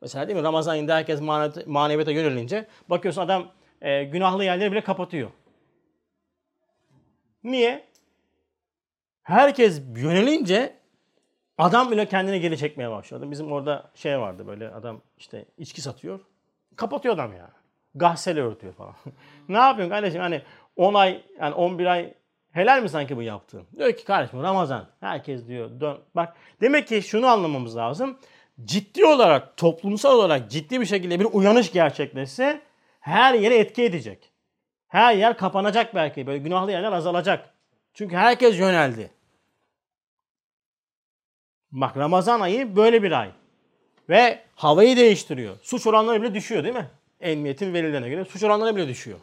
Mesela değil mi Ramazan ayında herkes mane- maneviyata yönelince bakıyorsun adam e, günahlı yerleri bile kapatıyor. Niye? Herkes yönelince adam bile kendine geri çekmeye başladı. Bizim orada şey vardı böyle adam işte içki satıyor. Kapatıyor adam ya. Gahsele örtüyor falan. (laughs) ne yapıyorsun kardeşim? Hani 10 ay yani 11 ay helal mi sanki bu yaptığın? Diyor ki kardeşim Ramazan. Herkes diyor dön. Bak demek ki şunu anlamamız lazım. Ciddi olarak toplumsal olarak ciddi bir şekilde bir uyanış gerçekleşse her yere etki edecek. Her yer kapanacak belki. Böyle günahlı yerler azalacak. Çünkü herkes yöneldi. Bak Ramazan ayı böyle bir ay. Ve havayı değiştiriyor. Suç oranları bile düşüyor değil mi? Emniyetin verilerine göre suç oranları bile düşüyor.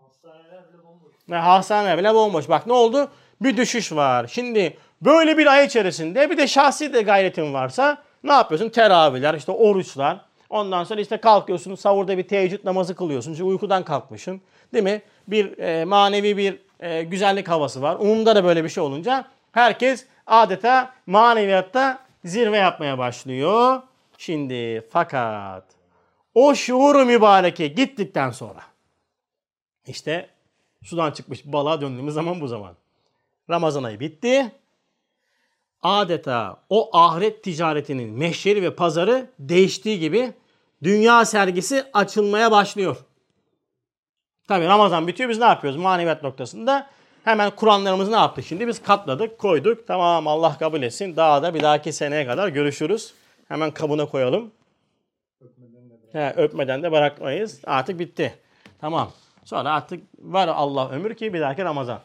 Hastaneler bile bomboş. Ve hastaneler bile bomboş. Bak ne oldu? Bir düşüş var. Şimdi böyle bir ay içerisinde bir de şahsi de gayretin varsa ne yapıyorsun? Teravihler, işte oruçlar. Ondan sonra işte kalkıyorsun savurda bir teheccüd namazı kılıyorsun. Çünkü uykudan kalkmışsın. Değil mi? Bir e, manevi bir e, güzellik havası var. Umumda da böyle bir şey olunca herkes adeta maneviyatta zirve yapmaya başlıyor. Şimdi fakat o şuuru mübareke gittikten sonra işte sudan çıkmış balığa döndüğümüz zaman bu zaman. Ramazan ayı bitti. Adeta o ahiret ticaretinin meşyeri ve pazarı değiştiği gibi dünya sergisi açılmaya başlıyor. Tabi Ramazan bitiyor biz ne yapıyoruz? Maneviyat noktasında hemen Kur'anlarımızı ne yaptık şimdi? Biz katladık, koyduk. Tamam Allah kabul etsin. Daha da bir dahaki seneye kadar görüşürüz. Hemen kabına koyalım. He, öpmeden de bırakmayız. Artık bitti. Tamam. Sonra artık var Allah ömür ki bir dahaki Ramazan.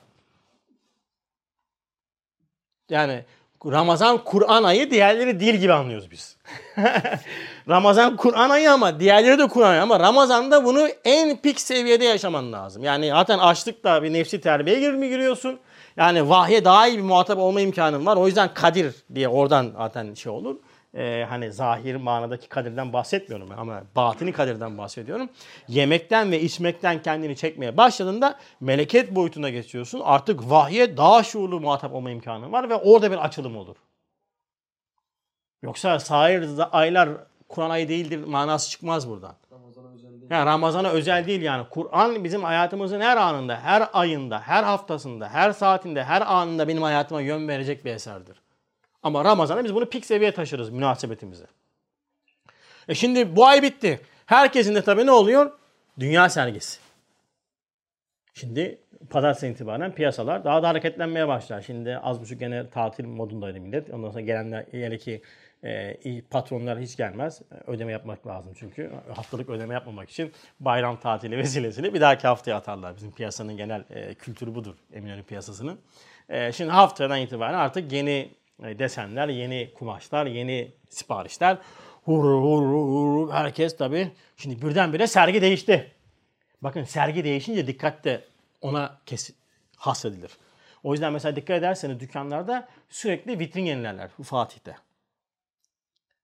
Yani Ramazan Kur'an ayı diğerleri değil gibi anlıyoruz biz. (laughs) Ramazan Kur'an ayı ama diğerleri de Kur'an ayı ama Ramazan'da bunu en pik seviyede yaşaman lazım. Yani zaten açlıkla bir nefsi terbiye girmi giriyorsun. Yani vahye daha iyi bir muhatap olma imkanın var. O yüzden Kadir diye oradan zaten şey olur. Ee, hani zahir manadaki kadirden bahsetmiyorum ben ama batini kadirden bahsediyorum. Yemekten ve içmekten kendini çekmeye başladığında meleket boyutuna geçiyorsun. Artık vahye daha şuurlu muhatap olma imkanın var ve orada bir açılım olur. Yoksa sahir aylar Kur'an ayı değildir manası çıkmaz buradan. Yani Ramazan'a özel değil yani. Kur'an bizim hayatımızın her anında, her ayında, her haftasında, her saatinde, her anında benim hayatıma yön verecek bir eserdir. Ama Ramazan'da biz bunu pik seviyeye taşırız münasebetimizi. E şimdi bu ay bitti. Herkesin de tabii ne oluyor? Dünya sergisi. Şimdi pazartesi itibaren piyasalar daha da hareketlenmeye başlar. Şimdi az buçuk gene tatil modundaydı millet. Ondan sonra gelenler eğer ki e, patronlar hiç gelmez. Ödeme yapmak lazım çünkü. Haftalık ödeme yapmamak için bayram tatili (laughs) vesilesiyle bir dahaki haftaya atarlar. Bizim piyasanın genel e, kültürü budur. Eminönü piyasasının. E, şimdi haftadan itibaren artık yeni desenler, yeni kumaşlar, yeni siparişler. Hur hur hur herkes tabii. Şimdi birdenbire sergi değişti. Bakın sergi değişince dikkat de ona kes hasredilir. O yüzden mesela dikkat ederseniz dükkanlarda sürekli vitrin yenilerler Fatih'te.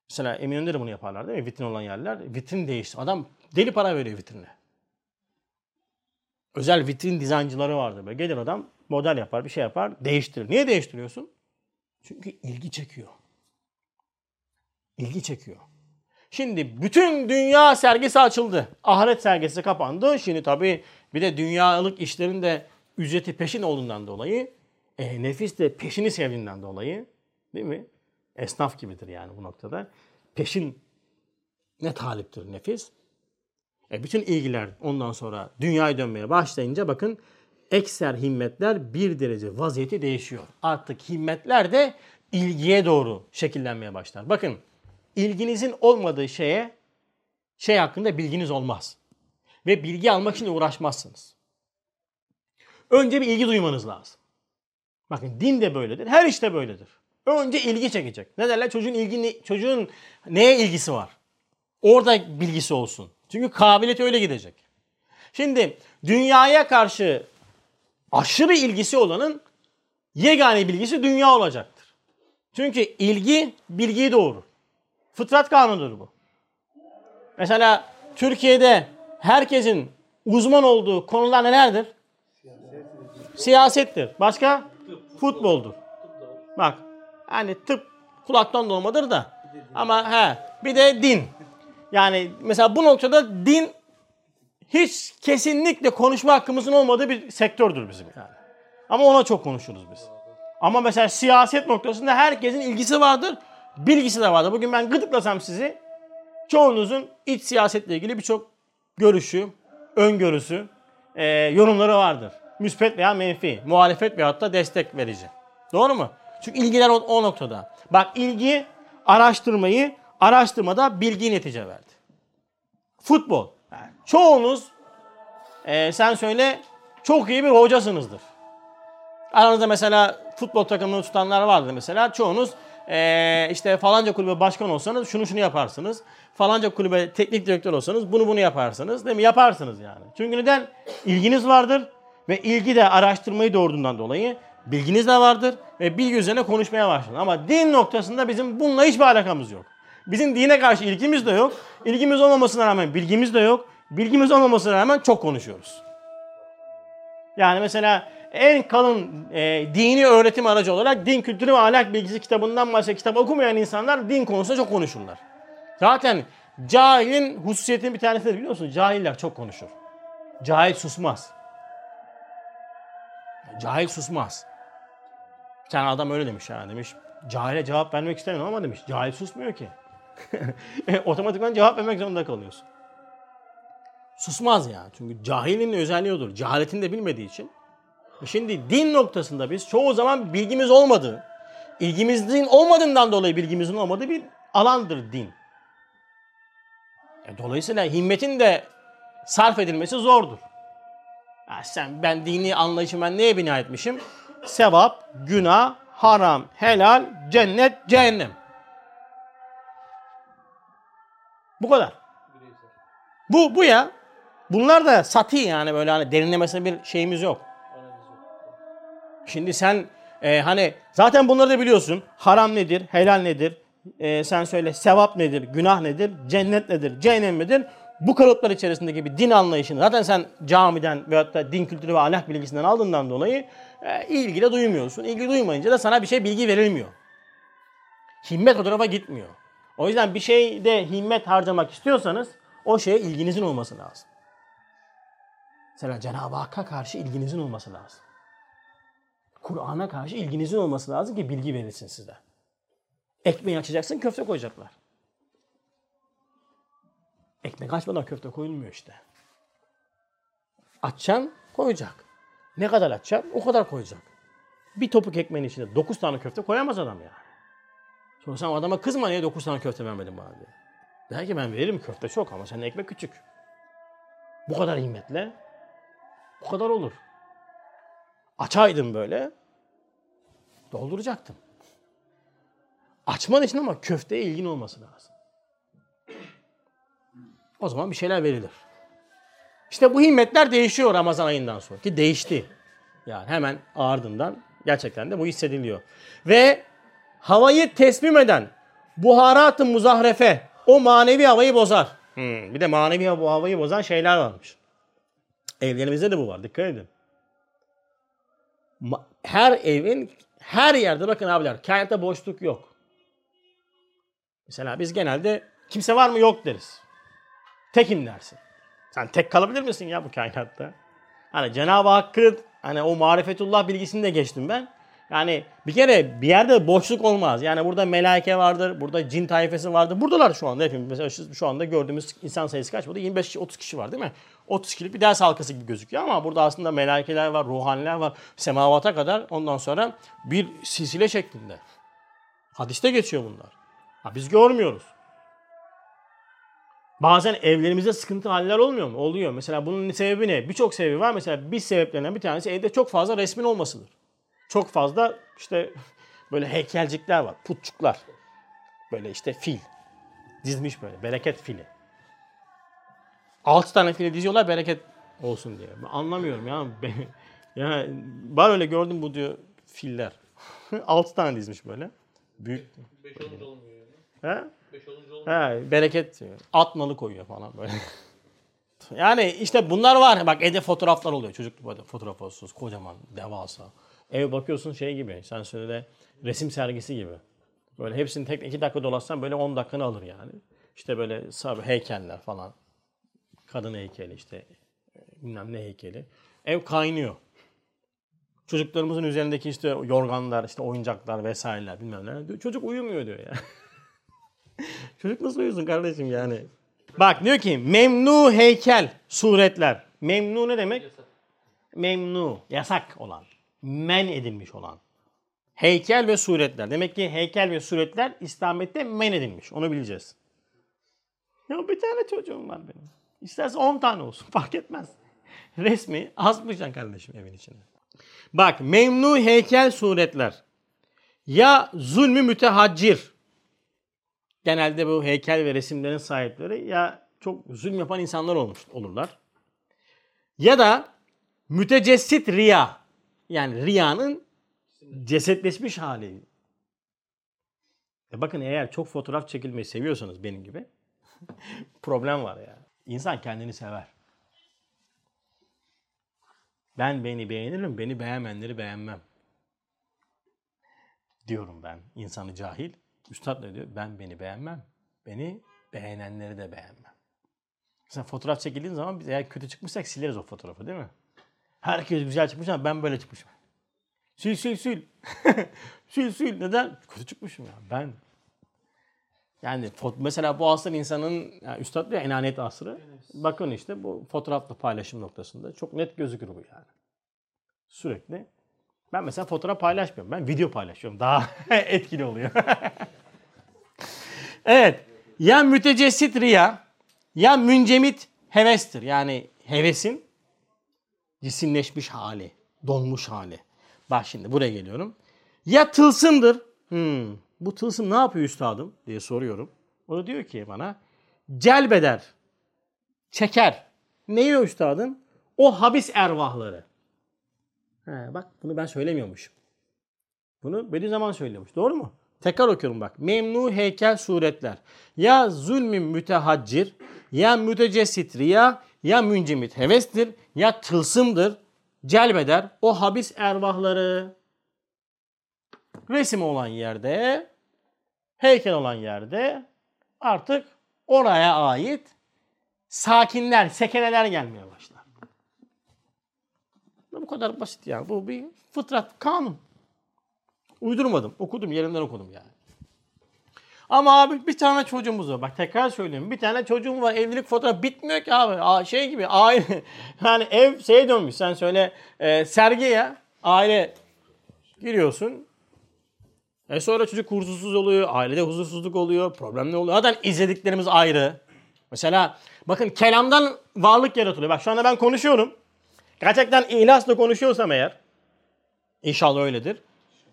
Mesela Eminönü'nde de bunu yaparlar değil mi? Vitrin olan yerler. Vitrin değişti. Adam deli para veriyor vitrine. Özel vitrin dizayncıları vardır. Böyle gelir adam model yapar, bir şey yapar, değiştirir. Niye değiştiriyorsun? Çünkü ilgi çekiyor. İlgi çekiyor. Şimdi bütün dünya sergisi açıldı. Ahiret sergisi kapandı. Şimdi tabii bir de dünyalık işlerin de ücreti peşin olduğundan dolayı e, nefis de peşini sevdiğinden dolayı değil mi? Esnaf gibidir yani bu noktada. Peşin ne taliptir nefis? E, bütün ilgiler ondan sonra dünyaya dönmeye başlayınca bakın ekser himmetler bir derece vaziyeti değişiyor. Artık himmetler de ilgiye doğru şekillenmeye başlar. Bakın ilginizin olmadığı şeye şey hakkında bilginiz olmaz. Ve bilgi almak için uğraşmazsınız. Önce bir ilgi duymanız lazım. Bakın din de böyledir. Her işte böyledir. Önce ilgi çekecek. Ne derler? Çocuğun ilgini, çocuğun neye ilgisi var? Orada bilgisi olsun. Çünkü kabiliyeti öyle gidecek. Şimdi dünyaya karşı aşırı ilgisi olanın yegane bilgisi dünya olacaktır. Çünkü ilgi bilgiyi doğurur. Fıtrat kanunudur bu. Mesela Türkiye'de herkesin uzman olduğu konular nelerdir? Siyasettir. Başka? Futboldur. Bak Hani tıp kulaktan dolmadır da. Ama he bir de din. Yani mesela bu noktada din hiç kesinlikle konuşma hakkımızın olmadığı bir sektördür bizim yani. Ama ona çok konuşuruz biz. Ama mesela siyaset noktasında herkesin ilgisi vardır, bilgisi de vardır. Bugün ben gıdıklasam sizi, çoğunuzun iç siyasetle ilgili birçok görüşü, öngörüsü, e, yorumları vardır. Müspet veya menfi, muhalefet veyahut da destek verici. Doğru mu? Çünkü ilgiler o, o noktada. Bak ilgi araştırmayı, araştırmada bilgi netice verdi. Futbol. Çoğunuz e, sen söyle çok iyi bir hocasınızdır. Aranızda mesela futbol takımını tutanlar vardır mesela. Çoğunuz eee, işte falanca kulübe başkan olsanız şunu şunu yaparsınız. Falanca kulübe teknik direktör olsanız bunu bunu yaparsınız. Değil mi? Yaparsınız yani. Çünkü neden? İlginiz vardır ve ilgi de araştırmayı doğurduğundan dolayı bilginiz de vardır ve bilgi üzerine konuşmaya başladın. Ama din noktasında bizim bununla hiçbir alakamız yok. Bizim dine karşı ilgimiz de yok. İlgimiz olmamasına rağmen bilgimiz de yok. Bilgimiz olmamasına rağmen çok konuşuyoruz. Yani mesela en kalın e, dini öğretim aracı olarak din kültürü ve ahlak bilgisi kitabından başka kitap okumayan insanlar din konusunda çok konuşurlar. Zaten cahilin hususiyetinin bir tanesi de biliyor musun? Cahiller çok konuşur. Cahil susmaz. Cahil susmaz. Bir tane adam öyle demiş yani demiş. Cahile cevap vermek istemiyorum ama demiş. Cahil susmuyor ki. E, (laughs) Otomatikman cevap vermek zorunda kalıyorsun. Susmaz yani. Çünkü cahilin özelliği odur. Cehaletini de bilmediği için. Şimdi din noktasında biz çoğu zaman bilgimiz olmadığı, ilgimizin olmadığından dolayı bilgimizin olmadığı bir alandır din. E, Dolayısıyla himmetin de sarf edilmesi zordur. Ya sen ben dini anlayışımı ben neye bina etmişim? Sevap, günah, haram, helal, cennet, cehennem. Bu kadar. Bu bu ya. Bunlar da sati yani böyle hani derinlemesine bir şeyimiz yok. Şimdi sen e, hani zaten bunları da biliyorsun. Haram nedir? Helal nedir? E, sen söyle sevap nedir? Günah nedir? Cennet nedir? Cehennem nedir? Bu kalıplar içerisindeki bir din anlayışını zaten sen camiden veyahut da din kültürü ve ahlak bilgisinden aldığından dolayı e, ilgi de duymuyorsun. İlgi duymayınca da sana bir şey bilgi verilmiyor. Himmet o tarafa gitmiyor. O yüzden bir şeyde himmet harcamak istiyorsanız o şeye ilginizin olması lazım. Mesela Cenab-ı Hakk'a karşı ilginizin olması lazım. Kur'an'a karşı ilginizin olması lazım ki bilgi verilsin size. Ekmeği açacaksın köfte koyacaklar. Ekmek açmadan köfte koyulmuyor işte. Açacaksın koyacak. Ne kadar açacaksın o kadar koyacak. Bir topuk ekmeğin içine 9 tane köfte koyamaz adam ya. Sonra sen adama kızma niye 9 tane köfte vermedin bana diye. Der ki ben veririm köfte çok ama senin ekmek küçük. Bu kadar himmetle bu kadar olur. Açaydım böyle dolduracaktım. Açman için ama köfteye ilgin olması lazım. O zaman bir şeyler verilir. İşte bu himmetler değişiyor Ramazan ayından sonra ki değişti. Yani hemen ardından gerçekten de bu hissediliyor. Ve havayı teslim eden buharat-ı muzahrefe o manevi havayı bozar. Hmm, bir de manevi bu havayı bozan şeyler varmış. Evlerimizde de bu var. Dikkat edin. Her evin her yerde bakın abiler kainatta boşluk yok. Mesela biz genelde kimse var mı yok deriz. Tekim dersin. Sen tek kalabilir misin ya bu kainatta? Hani Cenab-ı Hakk'ın hani o marifetullah bilgisini de geçtim ben. Yani bir kere bir yerde boşluk olmaz. Yani burada melaike vardır, burada cin tayfesi vardır. Buradalar şu anda hepimiz. Mesela şu- anda gördüğümüz insan sayısı kaç? Burada 25-30 kişi var değil mi? 30 kişilik bir ders halkası gibi gözüküyor ama burada aslında melaikeler var, ruhaniler var. Semavata kadar ondan sonra bir silsile şeklinde. Hadiste geçiyor bunlar. Ha, biz görmüyoruz. Bazen evlerimizde sıkıntı haller olmuyor mu? Oluyor. Mesela bunun sebebi ne? Birçok sebebi var. Mesela bir sebeplerinden bir tanesi evde çok fazla resmin olmasıdır. Çok fazla işte böyle heykelcikler var. Putçuklar. Böyle işte fil. Dizmiş böyle. Bereket fili. Altı tane fili diziyorlar bereket olsun diye. Ben anlamıyorum ya. (laughs) Ben- ya ben öyle gördüm bu diyor filler. (laughs) Altı tane dizmiş böyle. Büyük. 5 olunca olmuyor yani. He? 5 olunca olmuyor. He, bereket diyor. At koyuyor falan böyle. (laughs) Yani işte bunlar var. Bak evde fotoğraflar oluyor. Çocuk böyle fotoğraf olsunuz. Kocaman, devasa. Ev bakıyorsun şey gibi. Sen söyle resim sergisi gibi. Böyle hepsini tek iki dakika dolaşsan böyle 10 dakikanı alır yani. İşte böyle sab- heykeller falan. Kadın heykeli işte. Bilmem ne heykeli. Ev kaynıyor. Çocuklarımızın üzerindeki işte yorganlar, işte oyuncaklar vesaireler bilmem ne. Diyor, Çocuk uyumuyor diyor ya. (laughs) Çocuk nasıl uyusun kardeşim yani? Bak diyor ki memnu heykel suretler. Memnu ne demek? Memnu. Yasak olan. Men edilmiş olan. Heykel ve suretler. Demek ki heykel ve suretler İslamiyet'te men edilmiş. Onu bileceğiz. Ya bir tane çocuğum var benim. İsterse 10 tane olsun (laughs) fark etmez. Resmi asmayacaksın kardeşim evin içine. Bak memnu heykel suretler. Ya zulmü mütehaccir. Genelde bu heykel ve resimlerin sahipleri ya çok zulüm yapan insanlar olmuş olurlar. Ya da mütecessit riya. Yani riyanın cesetleşmiş hali. E bakın eğer çok fotoğraf çekilmeyi seviyorsanız benim gibi (laughs) problem var ya. İnsan kendini sever. Ben beni beğenirim, beni beğenmeyenleri beğenmem. Diyorum ben. insanı cahil. Üstad ne diyor? Ben beni beğenmem. Beni beğenenleri de beğenmem. Mesela fotoğraf çekildiğin zaman biz eğer kötü çıkmışsak sileriz o fotoğrafı değil mi? Herkes güzel çıkmış ama ben böyle çıkmışım. Sil sil sil. (laughs) sil sil. Neden? Kötü çıkmışım ya. Ben yani mesela bu asır insanın yani üstad diyor enaniyet asrı. Bakın işte bu fotoğrafla paylaşım noktasında çok net gözükür bu yani. Sürekli. Ben mesela fotoğraf paylaşmıyorum. Ben video paylaşıyorum. Daha (laughs) etkili oluyor. (laughs) evet. Ya mütecessit riya ya müncemit hevestir. Yani hevesin cisimleşmiş hali, donmuş hali. Bak şimdi buraya geliyorum. Ya tılsımdır. Hmm, bu tılsım ne yapıyor üstadım diye soruyorum. O da diyor ki bana celbeder, çeker. Neyi üstadım? O habis ervahları. He, bak bunu ben söylemiyormuşum. Bunu Bediüzzaman söylüyormuş. Doğru mu? Tekrar okuyorum bak. Memnu heykel suretler. Ya zulmün mütehaccir, ya mütecessit riya, ya müncimit hevestir, ya tılsımdır. Celbeder o habis ervahları. Resim olan yerde, heykel olan yerde artık oraya ait sakinler, sekeneler gelmeye başlar. Bu kadar basit yani. Bu bir fıtrat, kanun. Uydurmadım. Okudum, yerinden okudum yani. Ama abi bir tane çocuğumuz var. Bak tekrar söylüyorum. Bir tane çocuğum var. Evlilik fotoğrafı bitmiyor ki abi. Aa, şey gibi aile. (laughs) Yani ev şeye dönmüş. Sen söyle e, sergi ya. Aile giriyorsun. E sonra çocuk huzursuz oluyor. Ailede huzursuzluk oluyor. Problem ne oluyor? Zaten izlediklerimiz ayrı. Mesela bakın kelamdan varlık yaratılıyor. Bak şu anda ben konuşuyorum. Gerçekten ihlasla konuşuyorsam eğer. İnşallah öyledir.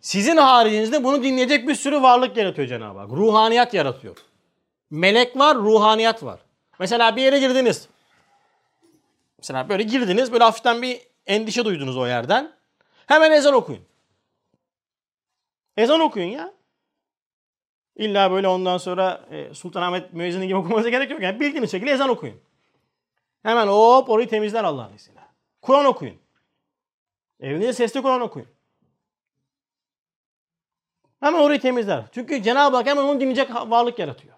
Sizin haricinizde bunu dinleyecek bir sürü varlık yaratıyor Cenab-ı Hak. Ruhaniyat yaratıyor. Melek var, ruhaniyat var. Mesela bir yere girdiniz. Mesela böyle girdiniz, böyle hafiften bir endişe duydunuz o yerden. Hemen ezan okuyun. Ezan okuyun ya. İlla böyle ondan sonra e, Sultanahmet müezzini gibi okumanıza gerek yok. Yani bildiğiniz şekilde ezan okuyun. Hemen hop orayı temizler Allah'ın izniyle. Kur'an okuyun. Evinizde sesli Kur'an okuyun. Hemen orayı temizler. Çünkü Cenab-ı Hak hemen onu dinleyecek varlık yaratıyor.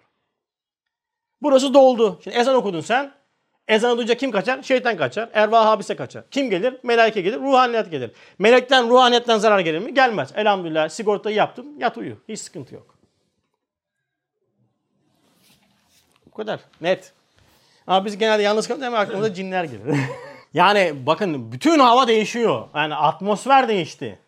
Burası doldu. Şimdi ezan okudun sen. Ezanı duyunca kim kaçar? Şeytan kaçar. Ervah habise kaçar. Kim gelir? Melaike gelir. Ruhaniyet gelir. Melekten, ruhaniyetten zarar gelir mi? Gelmez. Elhamdülillah sigortayı yaptım. Yat uyu. Hiç sıkıntı yok. Bu kadar. Net. Ama biz genelde yalnız kalınca hemen aklımıza cinler gelir. (laughs) yani bakın bütün hava değişiyor. Yani atmosfer değişti.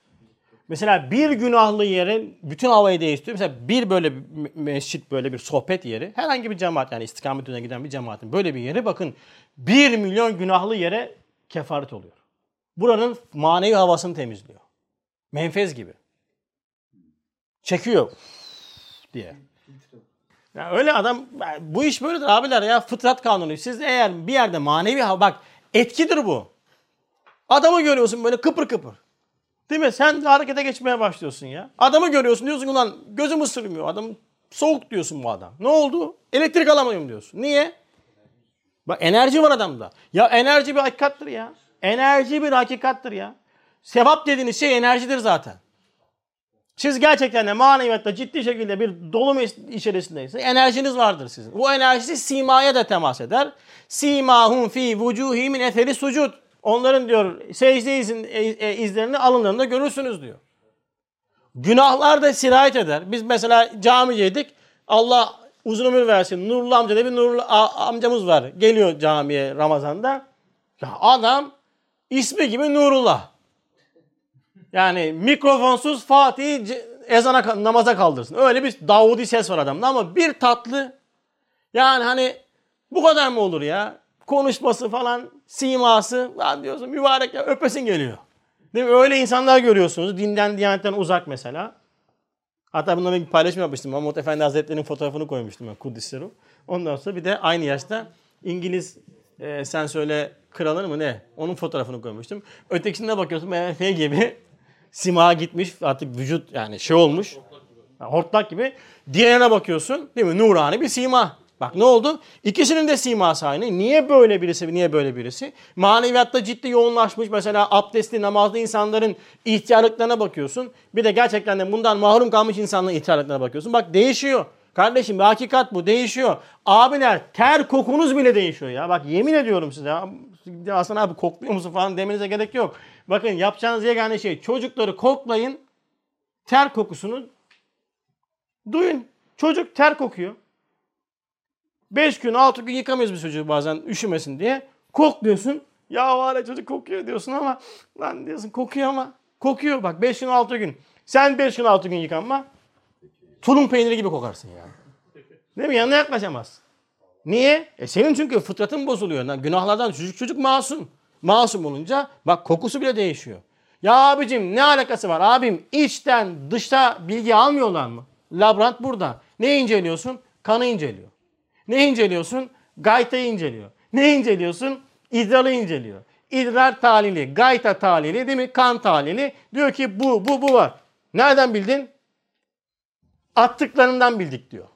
Mesela bir günahlı yerin bütün havayı değiştiriyor. Mesela bir böyle bir mescit, böyle bir sohbet yeri. Herhangi bir cemaat yani istikamet yoluna giden bir cemaatin böyle bir yeri bakın bir milyon günahlı yere kefaret oluyor. Buranın manevi havasını temizliyor. Menfez gibi. Çekiyor diye. Ya öyle adam bu iş böyledir abiler ya fıtrat kanunu. Siz eğer bir yerde manevi hava bak etkidir bu. Adamı görüyorsun böyle kıpır kıpır. Değil mi? Sen de harekete geçmeye başlıyorsun ya. Adamı görüyorsun diyorsun ulan gözüm ısırmıyor. Adam soğuk diyorsun bu adam. Ne oldu? Elektrik alamıyorum diyorsun. Niye? Bak enerji var adamda. Ya enerji bir hakikattır ya. Enerji bir hakikattır ya. Sevap dediğiniz şey enerjidir zaten. Siz gerçekten de maneviyatta ciddi şekilde bir dolum içerisindeyseniz enerjiniz vardır sizin. Bu enerjisi simaya da temas eder. Simahum fi vucuhi min eferi sucud. Onların diyor secde izin, e, e, izlerini alınlarında görürsünüz diyor. Günahlar da sirayet eder. Biz mesela camideydik. Allah uzun ömür versin. Nurlu amca da bir Nurlu amcamız var. Geliyor camiye Ramazan'da. Ya adam ismi gibi Nurullah. Yani mikrofonsuz Fatih ezana namaza kaldırsın. Öyle bir Davudi ses var adamda ama bir tatlı yani hani bu kadar mı olur ya? Konuşması falan, siması lan diyorsun mübarek ya öpesin geliyor. Değil mi? Öyle insanlar görüyorsunuz. Dinden, diyanetten uzak mesela. Hatta bununla bir paylaşım yapmıştım. Mahmut Efendi Hazretleri'nin fotoğrafını koymuştum ben Kudüs'ü. Ondan sonra bir de aynı yaşta İngiliz e, sen söyle kralını mı ne? Onun fotoğrafını koymuştum. Ötekisine bakıyorsun MF gibi sima gitmiş artık vücut yani şey olmuş. Hortlak gibi. Diğerine bakıyorsun değil mi? Nurani bir sima. Bak ne oldu? İkisinin de siması aynı. Niye böyle birisi, niye böyle birisi? Maneviyatta ciddi yoğunlaşmış. Mesela abdestli, namazlı insanların ihtiyarlıklarına bakıyorsun. Bir de gerçekten de bundan mahrum kalmış insanların ihtiyarlıklarına bakıyorsun. Bak değişiyor. Kardeşim hakikat bu. Değişiyor. Abiler ter kokunuz bile değişiyor ya. Bak yemin ediyorum size. Aslında abi kokluyor musun falan demenize gerek yok. Bakın yapacağınız yegane şey çocukları koklayın. Ter kokusunu duyun. Çocuk ter kokuyor. 5 gün 6 gün yıkamıyoruz bir çocuğu bazen üşümesin diye. Kokluyorsun. Ya var ya çocuk kokuyor diyorsun ama lan diyorsun kokuyor ama kokuyor bak 5 gün 6 gün. Sen 5 gün 6 gün yıkanma. Tulum peyniri gibi kokarsın yani. Değil mi? Yanına yaklaşamaz. Niye? E senin çünkü fıtratın bozuluyor. Lan günahlardan çocuk çocuk masum. Masum olunca bak kokusu bile değişiyor. Ya abicim ne alakası var? Abim içten dışta bilgi almıyorlar mı? Laborant burada. Ne inceliyorsun? Kanı inceliyor. Ne inceliyorsun? Gaytayı inceliyor. Ne inceliyorsun? İdrarı inceliyor. İdrar tahlili, gayta tahlili değil mi? Kan tahlili. Diyor ki bu, bu, bu var. Nereden bildin? Attıklarından bildik diyor.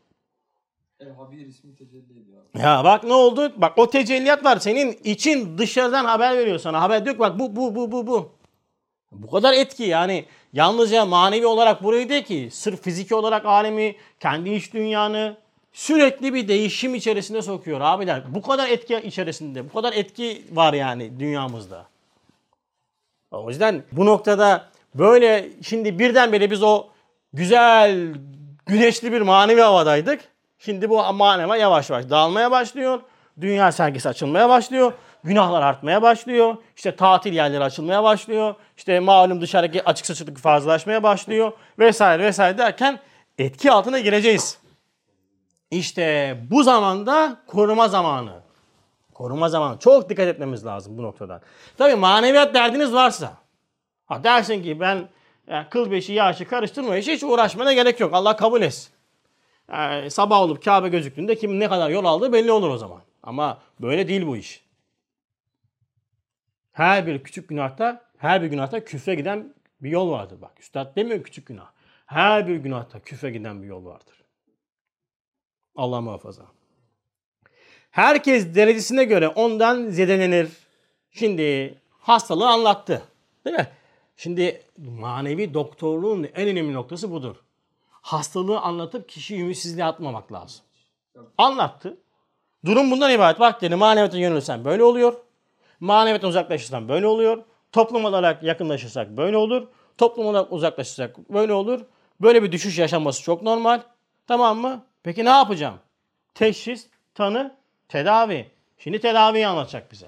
El Habir ismi tecelli ediyor. Ya bak ne oldu? Bak o tecelliyat var. Senin için dışarıdan haber veriyor sana. Haber diyor ki bak bu, bu, bu, bu, bu. Bu kadar etki yani yalnızca manevi olarak burayı değil ki sırf fiziki olarak alemi, kendi iç dünyanı sürekli bir değişim içerisinde sokuyor abiler. Bu kadar etki içerisinde, bu kadar etki var yani dünyamızda. O yüzden bu noktada böyle şimdi birdenbire biz o güzel güneşli bir manevi havadaydık. Şimdi bu manevi yavaş yavaş dağılmaya başlıyor. Dünya sergisi açılmaya başlıyor. Günahlar artmaya başlıyor. İşte tatil yerleri açılmaya başlıyor. İşte malum dışarıdaki açık saçıklık fazlalaşmaya başlıyor. Vesaire vesaire derken etki altına gireceğiz. İşte bu zamanda koruma zamanı. Koruma zamanı. Çok dikkat etmemiz lazım bu noktadan. Tabii maneviyat derdiniz varsa. Ha dersin ki ben yani kıl beşi yaşı karıştırma işi hiç uğraşmana gerek yok. Allah kabul etsin. Yani sabah olup Kabe gözüktüğünde kim ne kadar yol aldığı belli olur o zaman. Ama böyle değil bu iş. Her bir küçük günahta, her bir günahta küfre giden bir yol vardır. Bak üstad demiyor küçük günah. Her bir günahta küfre giden bir yol vardır. Allah muhafaza. Herkes derecesine göre ondan zedelenir. Şimdi hastalığı anlattı. Değil mi? Şimdi manevi doktorluğun en önemli noktası budur. Hastalığı anlatıp kişiyi ümitsizliğe atmamak lazım. Anlattı. Durum bundan ibaret. Bak dedi maneviyata yönelirsen böyle oluyor. Maneviyattan uzaklaşırsan böyle oluyor. Toplum olarak yakınlaşırsak böyle olur. Toplum olarak uzaklaşırsak böyle olur. Böyle bir düşüş yaşanması çok normal. Tamam mı? Peki ne yapacağım? Teşhis, tanı, tedavi. Şimdi tedaviyi anlatacak bize.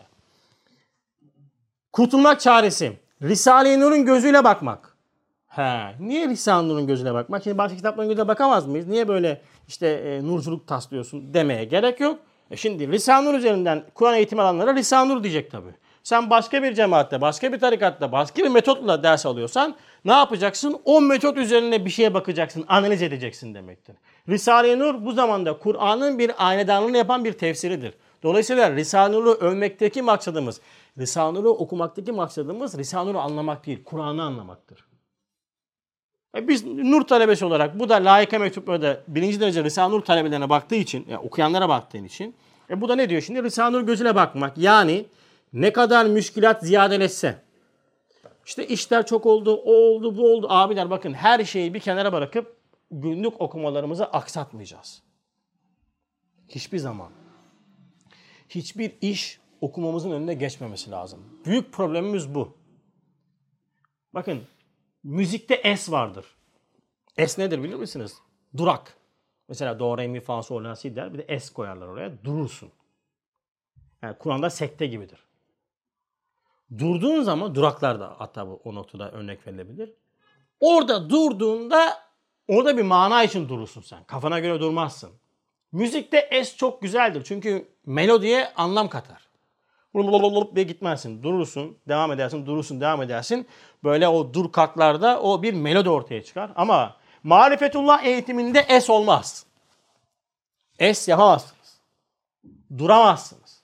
Kurtulmak çaresi. Risale-i Nur'un gözüyle bakmak. He, niye Risale-i Nur'un gözüyle bakmak? Şimdi başka kitapların gözüyle bakamaz mıyız? Niye böyle işte e, nurculuk taslıyorsun demeye gerek yok. E şimdi Risale-i Nur üzerinden Kur'an eğitimi alanlara Risale-i Nur diyecek tabii. Sen başka bir cemaatte, başka bir tarikatta, başka bir metotla ders alıyorsan ne yapacaksın? O metot üzerine bir şeye bakacaksın, analiz edeceksin demektir. Risale-i Nur bu zamanda Kur'an'ın bir aynedarlığını yapan bir tefsiridir. Dolayısıyla Risale-i Nur'u övmekteki maksadımız, Risale-i Nur'u okumaktaki maksadımız Risale-i Nur'u anlamak değil, Kur'an'ı anlamaktır. E biz Nur talebesi olarak bu da layıka mektuplarda birinci derece Risale-i Nur talebelerine baktığı için, yani okuyanlara baktığın için E bu da ne diyor şimdi? Risale-i Nur gözüyle bakmak. Yani ne kadar müşkilat ziyadeleşse. İşte işler çok oldu, o oldu, bu oldu. Abiler bakın her şeyi bir kenara bırakıp günlük okumalarımızı aksatmayacağız. Hiçbir zaman. Hiçbir iş okumamızın önüne geçmemesi lazım. Büyük problemimiz bu. Bakın müzikte S vardır. S nedir bilir misiniz? Durak. Mesela do, re, mi, fa, sol, la, si der. Bir de S koyarlar oraya. Durursun. Yani Kur'an'da sekte gibidir. Durduğun zaman duraklarda hatta bu o noktada örnek verilebilir. Orada durduğunda orada bir mana için durursun sen. Kafana göre durmazsın. Müzikte S çok güzeldir. Çünkü melodiye anlam katar. Lulululup diye gitmezsin. Durursun, devam edersin, durursun, devam edersin. Böyle o dur kalklarda o bir melodi ortaya çıkar. Ama marifetullah eğitiminde S olmaz. S yapamazsınız. Duramazsınız.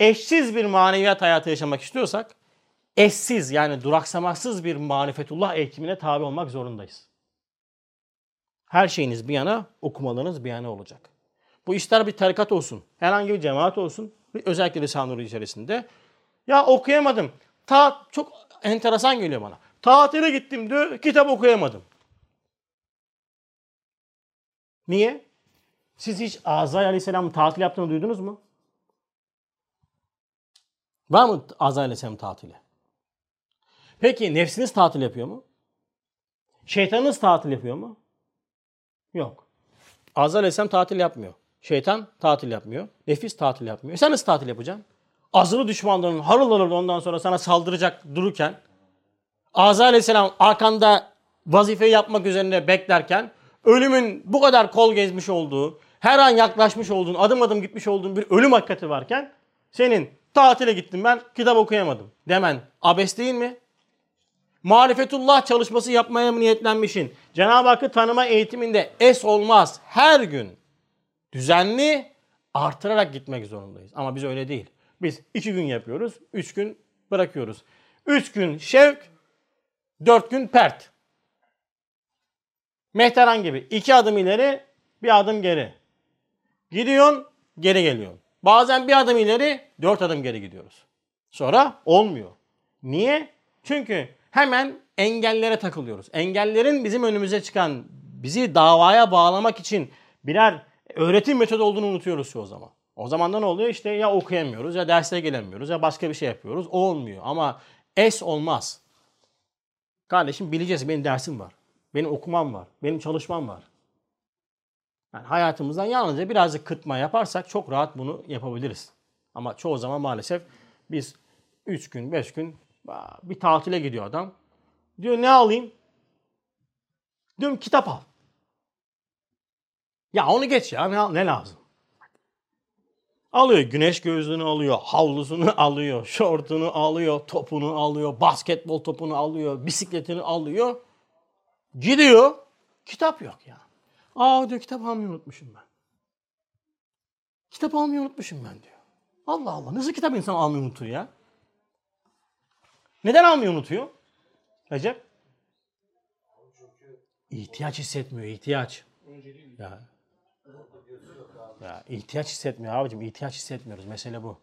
Eşsiz bir maneviyat hayatı yaşamak istiyorsak eşsiz yani duraksamaksız bir marifetullah eğitimine tabi olmak zorundayız. Her şeyiniz bir yana, okumalarınız bir yana olacak. Bu ister bir tarikat olsun, herhangi bir cemaat olsun, özellikle Risale-i içerisinde. Ya okuyamadım. Ta çok enteresan geliyor bana. Tatile gittim diyor, kitap okuyamadım. Niye? Siz hiç Azrail Aleyhisselam'ın tatil yaptığını duydunuz mu? Var mı Azrail Aleyhisselam tatili? Peki nefsiniz tatil yapıyor mu? Şeytanınız tatil yapıyor mu? Yok. Azrail Aleyhisselam tatil yapmıyor. Şeytan tatil yapmıyor. Nefis tatil yapmıyor. E sen nasıl tatil yapacaksın? Azılı düşmanların harıl harıl ondan sonra sana saldıracak dururken Azrail Aleyhisselam arkanda vazifeyi yapmak üzerine beklerken ölümün bu kadar kol gezmiş olduğu, her an yaklaşmış olduğun, adım adım gitmiş olduğun bir ölüm hakikati varken senin tatile gittim ben kitap okuyamadım demen abes değil mi? Marifetullah çalışması yapmaya niyetlenmişin. Cenab-ı Hakk'ı tanıma eğitiminde es olmaz. Her gün düzenli artırarak gitmek zorundayız. Ama biz öyle değil. Biz iki gün yapıyoruz, üç gün bırakıyoruz. Üç gün şevk, dört gün pert. Mehteran gibi. iki adım ileri, bir adım geri. Gidiyorsun, geri geliyorsun. Bazen bir adım ileri, dört adım geri gidiyoruz. Sonra olmuyor. Niye? Çünkü hemen engellere takılıyoruz. Engellerin bizim önümüze çıkan, bizi davaya bağlamak için birer öğretim metodu olduğunu unutuyoruz çoğu zaman. O zaman da ne oluyor? İşte ya okuyamıyoruz ya derslere gelemiyoruz ya başka bir şey yapıyoruz. O olmuyor ama es olmaz. Kardeşim bileceğiz benim dersim var. Benim okumam var. Benim çalışmam var. Yani hayatımızdan yalnızca birazcık kıtma yaparsak çok rahat bunu yapabiliriz. Ama çoğu zaman maalesef biz 3 gün 5 gün bir tatile gidiyor adam. Diyor ne alayım? Diyorum kitap al. Ya onu geç ya ne, ne lazım? Alıyor güneş gözlüğünü alıyor, havlusunu (laughs) alıyor, şortunu alıyor, topunu alıyor, basketbol topunu alıyor, bisikletini alıyor. Gidiyor, kitap yok ya. Aa diyor kitap almayı unutmuşum ben. Kitap almayı unutmuşum ben diyor. Allah Allah nasıl kitap insan almayı unutur ya? Neden almayı unutuyor? Recep? İhtiyaç hissetmiyor, ihtiyaç. Ya. Ya ihtiyaç hissetmiyor abicim, ihtiyaç hissetmiyoruz. Mesele bu.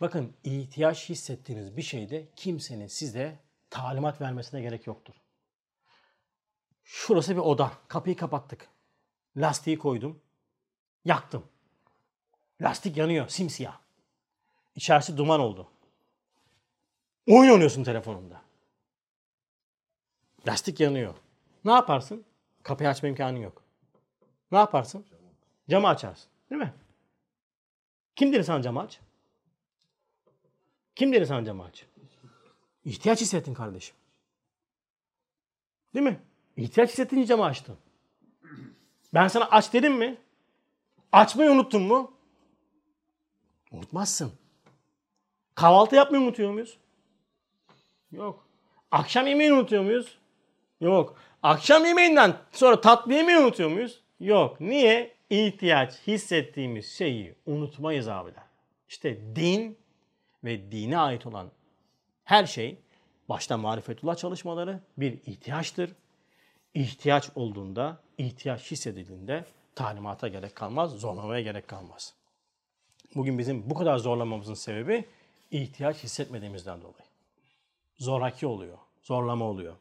Bakın ihtiyaç hissettiğiniz bir şeyde kimsenin size talimat vermesine gerek yoktur. Şurası bir oda. Kapıyı kapattık. Lastiği koydum. Yaktım. Lastik yanıyor, simsiyah. İçerisi duman oldu. Oyun oynuyorsun telefonunda. Lastik yanıyor. Ne yaparsın? Kapıyı açma imkanın yok. Ne yaparsın? Camı açarsın. Değil mi? Kim dedi sana camı aç? Kim dedi sana camı aç? İhtiyaç hissettin kardeşim. Değil mi? İhtiyaç hissettince camı açtın. Ben sana aç dedim mi? Açmayı unuttun mu? Unutmazsın. Kahvaltı yapmayı unutuyor muyuz? Yok. Akşam yemeğini unutuyor muyuz? Yok. Akşam yemeğinden sonra tatlı yemeği unutuyor muyuz? Yok. Niye? İhtiyaç hissettiğimiz şeyi unutmayız abiler. İşte din ve dine ait olan her şey başta marifetullah çalışmaları bir ihtiyaçtır. İhtiyaç olduğunda, ihtiyaç hissedildiğinde talimata gerek kalmaz, zorlamaya gerek kalmaz. Bugün bizim bu kadar zorlamamızın sebebi ihtiyaç hissetmediğimizden dolayı. Zoraki oluyor, zorlama oluyor.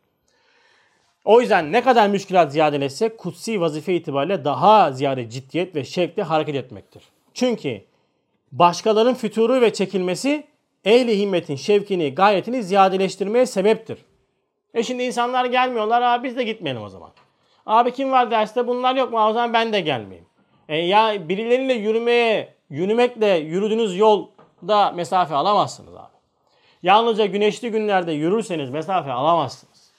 O yüzden ne kadar müşkilat ziyadeleşse kutsi vazife itibariyle daha ziyade ciddiyet ve şevkle hareket etmektir. Çünkü başkalarının füturu ve çekilmesi ehli himmetin şevkini, gayetini ziyadeleştirmeye sebeptir. E şimdi insanlar gelmiyorlar, abi biz de gitmeyelim o zaman. Abi kim var derste bunlar yok mu? O zaman ben de gelmeyeyim. E ya birileriyle yürümeye, yürümekle yürüdüğünüz yolda mesafe alamazsınız abi. Yalnızca güneşli günlerde yürürseniz mesafe alamazsınız.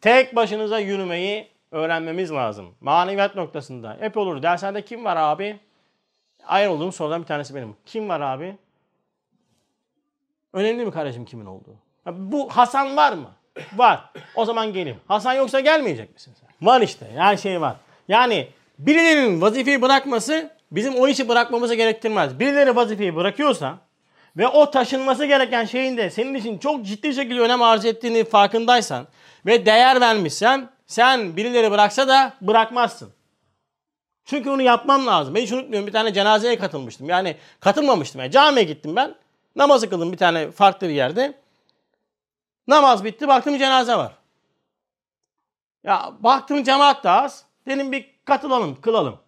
Tek başınıza yürümeyi öğrenmemiz lazım. Maneviyat noktasında. Hep olur. Derslerde kim var abi? Ayrıldığım sorudan bir tanesi benim. Kim var abi? Önemli mi kardeşim kimin olduğu? Bu Hasan var mı? Var. O zaman gelin. Hasan yoksa gelmeyecek misin sen? Var işte. Her şey var. Yani birilerinin vazifeyi bırakması bizim o işi bırakmamızı gerektirmez. Birileri vazifeyi bırakıyorsa ve o taşınması gereken şeyin de senin için çok ciddi şekilde önem arz ettiğini farkındaysan ve değer vermişsen sen birileri bıraksa da bırakmazsın. Çünkü onu yapmam lazım. Ben hiç unutmuyorum bir tane cenazeye katılmıştım. Yani katılmamıştım. Yani camiye gittim ben. Namazı kıldım bir tane farklı bir yerde. Namaz bitti baktım cenaze var. Ya baktım cemaat da az. Dedim bir katılalım kılalım.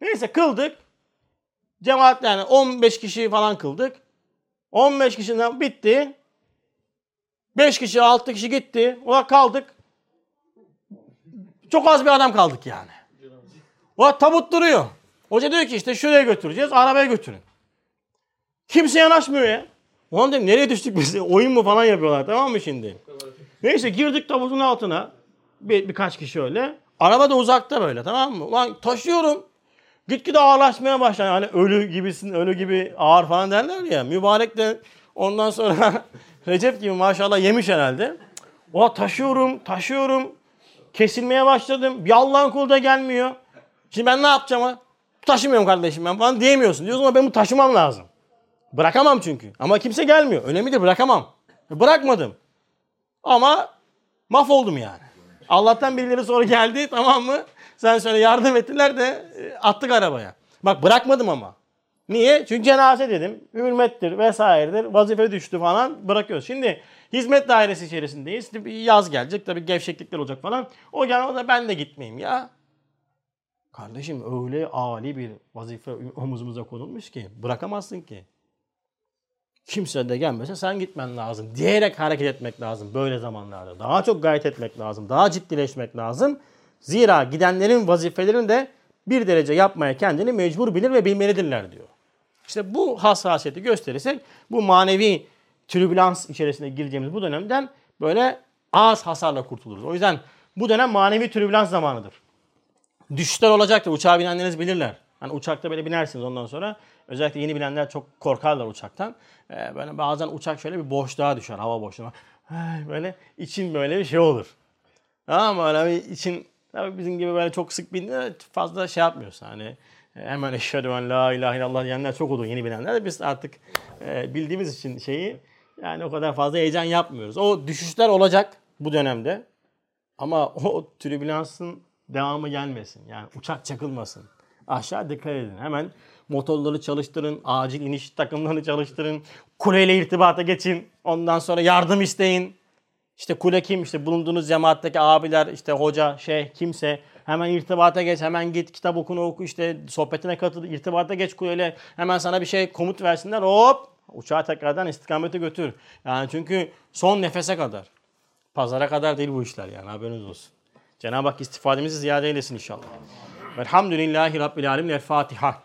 Neyse kıldık. Cemaat yani 15 kişi falan kıldık. 15 kişiden bitti. 5 kişi 6 kişi gitti. Ola kaldık. Çok az bir adam kaldık yani. O tabut duruyor. Hoca diyor ki işte şuraya götüreceğiz. Arabaya götürün. Kimse yanaşmıyor ya. Ulan dedim nereye düştük biz? (laughs) Oyun mu falan yapıyorlar tamam mı şimdi? Neyse girdik tabutun altına. Bir, birkaç kişi öyle. Araba da uzakta böyle tamam mı? Ulan taşıyorum. Gitgide ağırlaşmaya başladı. Hani ölü gibisin, ölü gibi ağır falan derler ya. Mübarek de ondan sonra (laughs) Recep gibi maşallah yemiş herhalde. O taşıyorum, taşıyorum. Kesilmeye başladım. Bir Allah'ın kulu da gelmiyor. Şimdi ben ne yapacağım ha? Taşımıyorum kardeşim ben falan diyemiyorsun. Diyorsun ama ben bunu taşımam lazım. Bırakamam çünkü. Ama kimse gelmiyor. Önemlidir bırakamam. Bırakmadım. Ama mahvoldum yani. Allah'tan birileri sonra geldi tamam mı? Sen söyle yardım ettiler de e, attık arabaya. Bak bırakmadım ama. Niye? Çünkü cenaze dedim. Hürmettir vesairedir. Vazife düştü falan bırakıyoruz. Şimdi hizmet dairesi içerisindeyiz. Yaz gelecek tabii gevşeklikler olacak falan. O da ben de gitmeyeyim ya. Kardeşim öyle âli bir vazife omuzumuza konulmuş ki bırakamazsın ki. Kimse de gelmese sen gitmen lazım diyerek hareket etmek lazım böyle zamanlarda. Daha çok gayret etmek lazım. Daha ciddileşmek lazım. Zira gidenlerin vazifelerini de bir derece yapmaya kendini mecbur bilir ve bilmelidirler diyor. İşte bu hassasiyeti gösterirsek bu manevi türbülans içerisine gireceğimiz bu dönemden böyle az hasarla kurtuluruz. O yüzden bu dönem manevi türbülans zamanıdır. Düşüşler olacaktır. Uçağa binenleriniz bilirler. Hani uçakta böyle binersiniz ondan sonra. Özellikle yeni bilenler çok korkarlar uçaktan. Ee, böyle bazen uçak şöyle bir boşluğa düşer. Hava boşluğuna. Böyle için böyle bir şey olur. Tamam mı? Öyle bir için tabii bizim gibi böyle çok sık bindiğinde fazla şey yapmıyorsun. Hani e, hemen eşhedü en la ilahe illallah diyenler çok olur yeni bilenler de biz artık e, bildiğimiz için şeyi yani o kadar fazla heyecan yapmıyoruz. O düşüşler olacak bu dönemde. Ama o türbülansın devamı gelmesin. Yani uçak çakılmasın. Aşağı dikkat edin. Hemen motorları çalıştırın. Acil iniş takımlarını çalıştırın. Kuleyle irtibata geçin. Ondan sonra yardım isteyin. İşte kule kim? İşte bulunduğunuz cemaatteki abiler, işte hoca, şeyh, kimse. Hemen irtibata geç, hemen git kitap okunu oku, işte sohbetine katıl, irtibata geç kuleyle. Hemen sana bir şey komut versinler. Hop! Uçağı tekrardan istikamete götür. Yani çünkü son nefese kadar. Pazara kadar değil bu işler yani haberiniz olsun. Cenab-ı Hak istifademizi ziyade eylesin inşallah. Velhamdülillahi Rabbil Alemin. El Fatiha.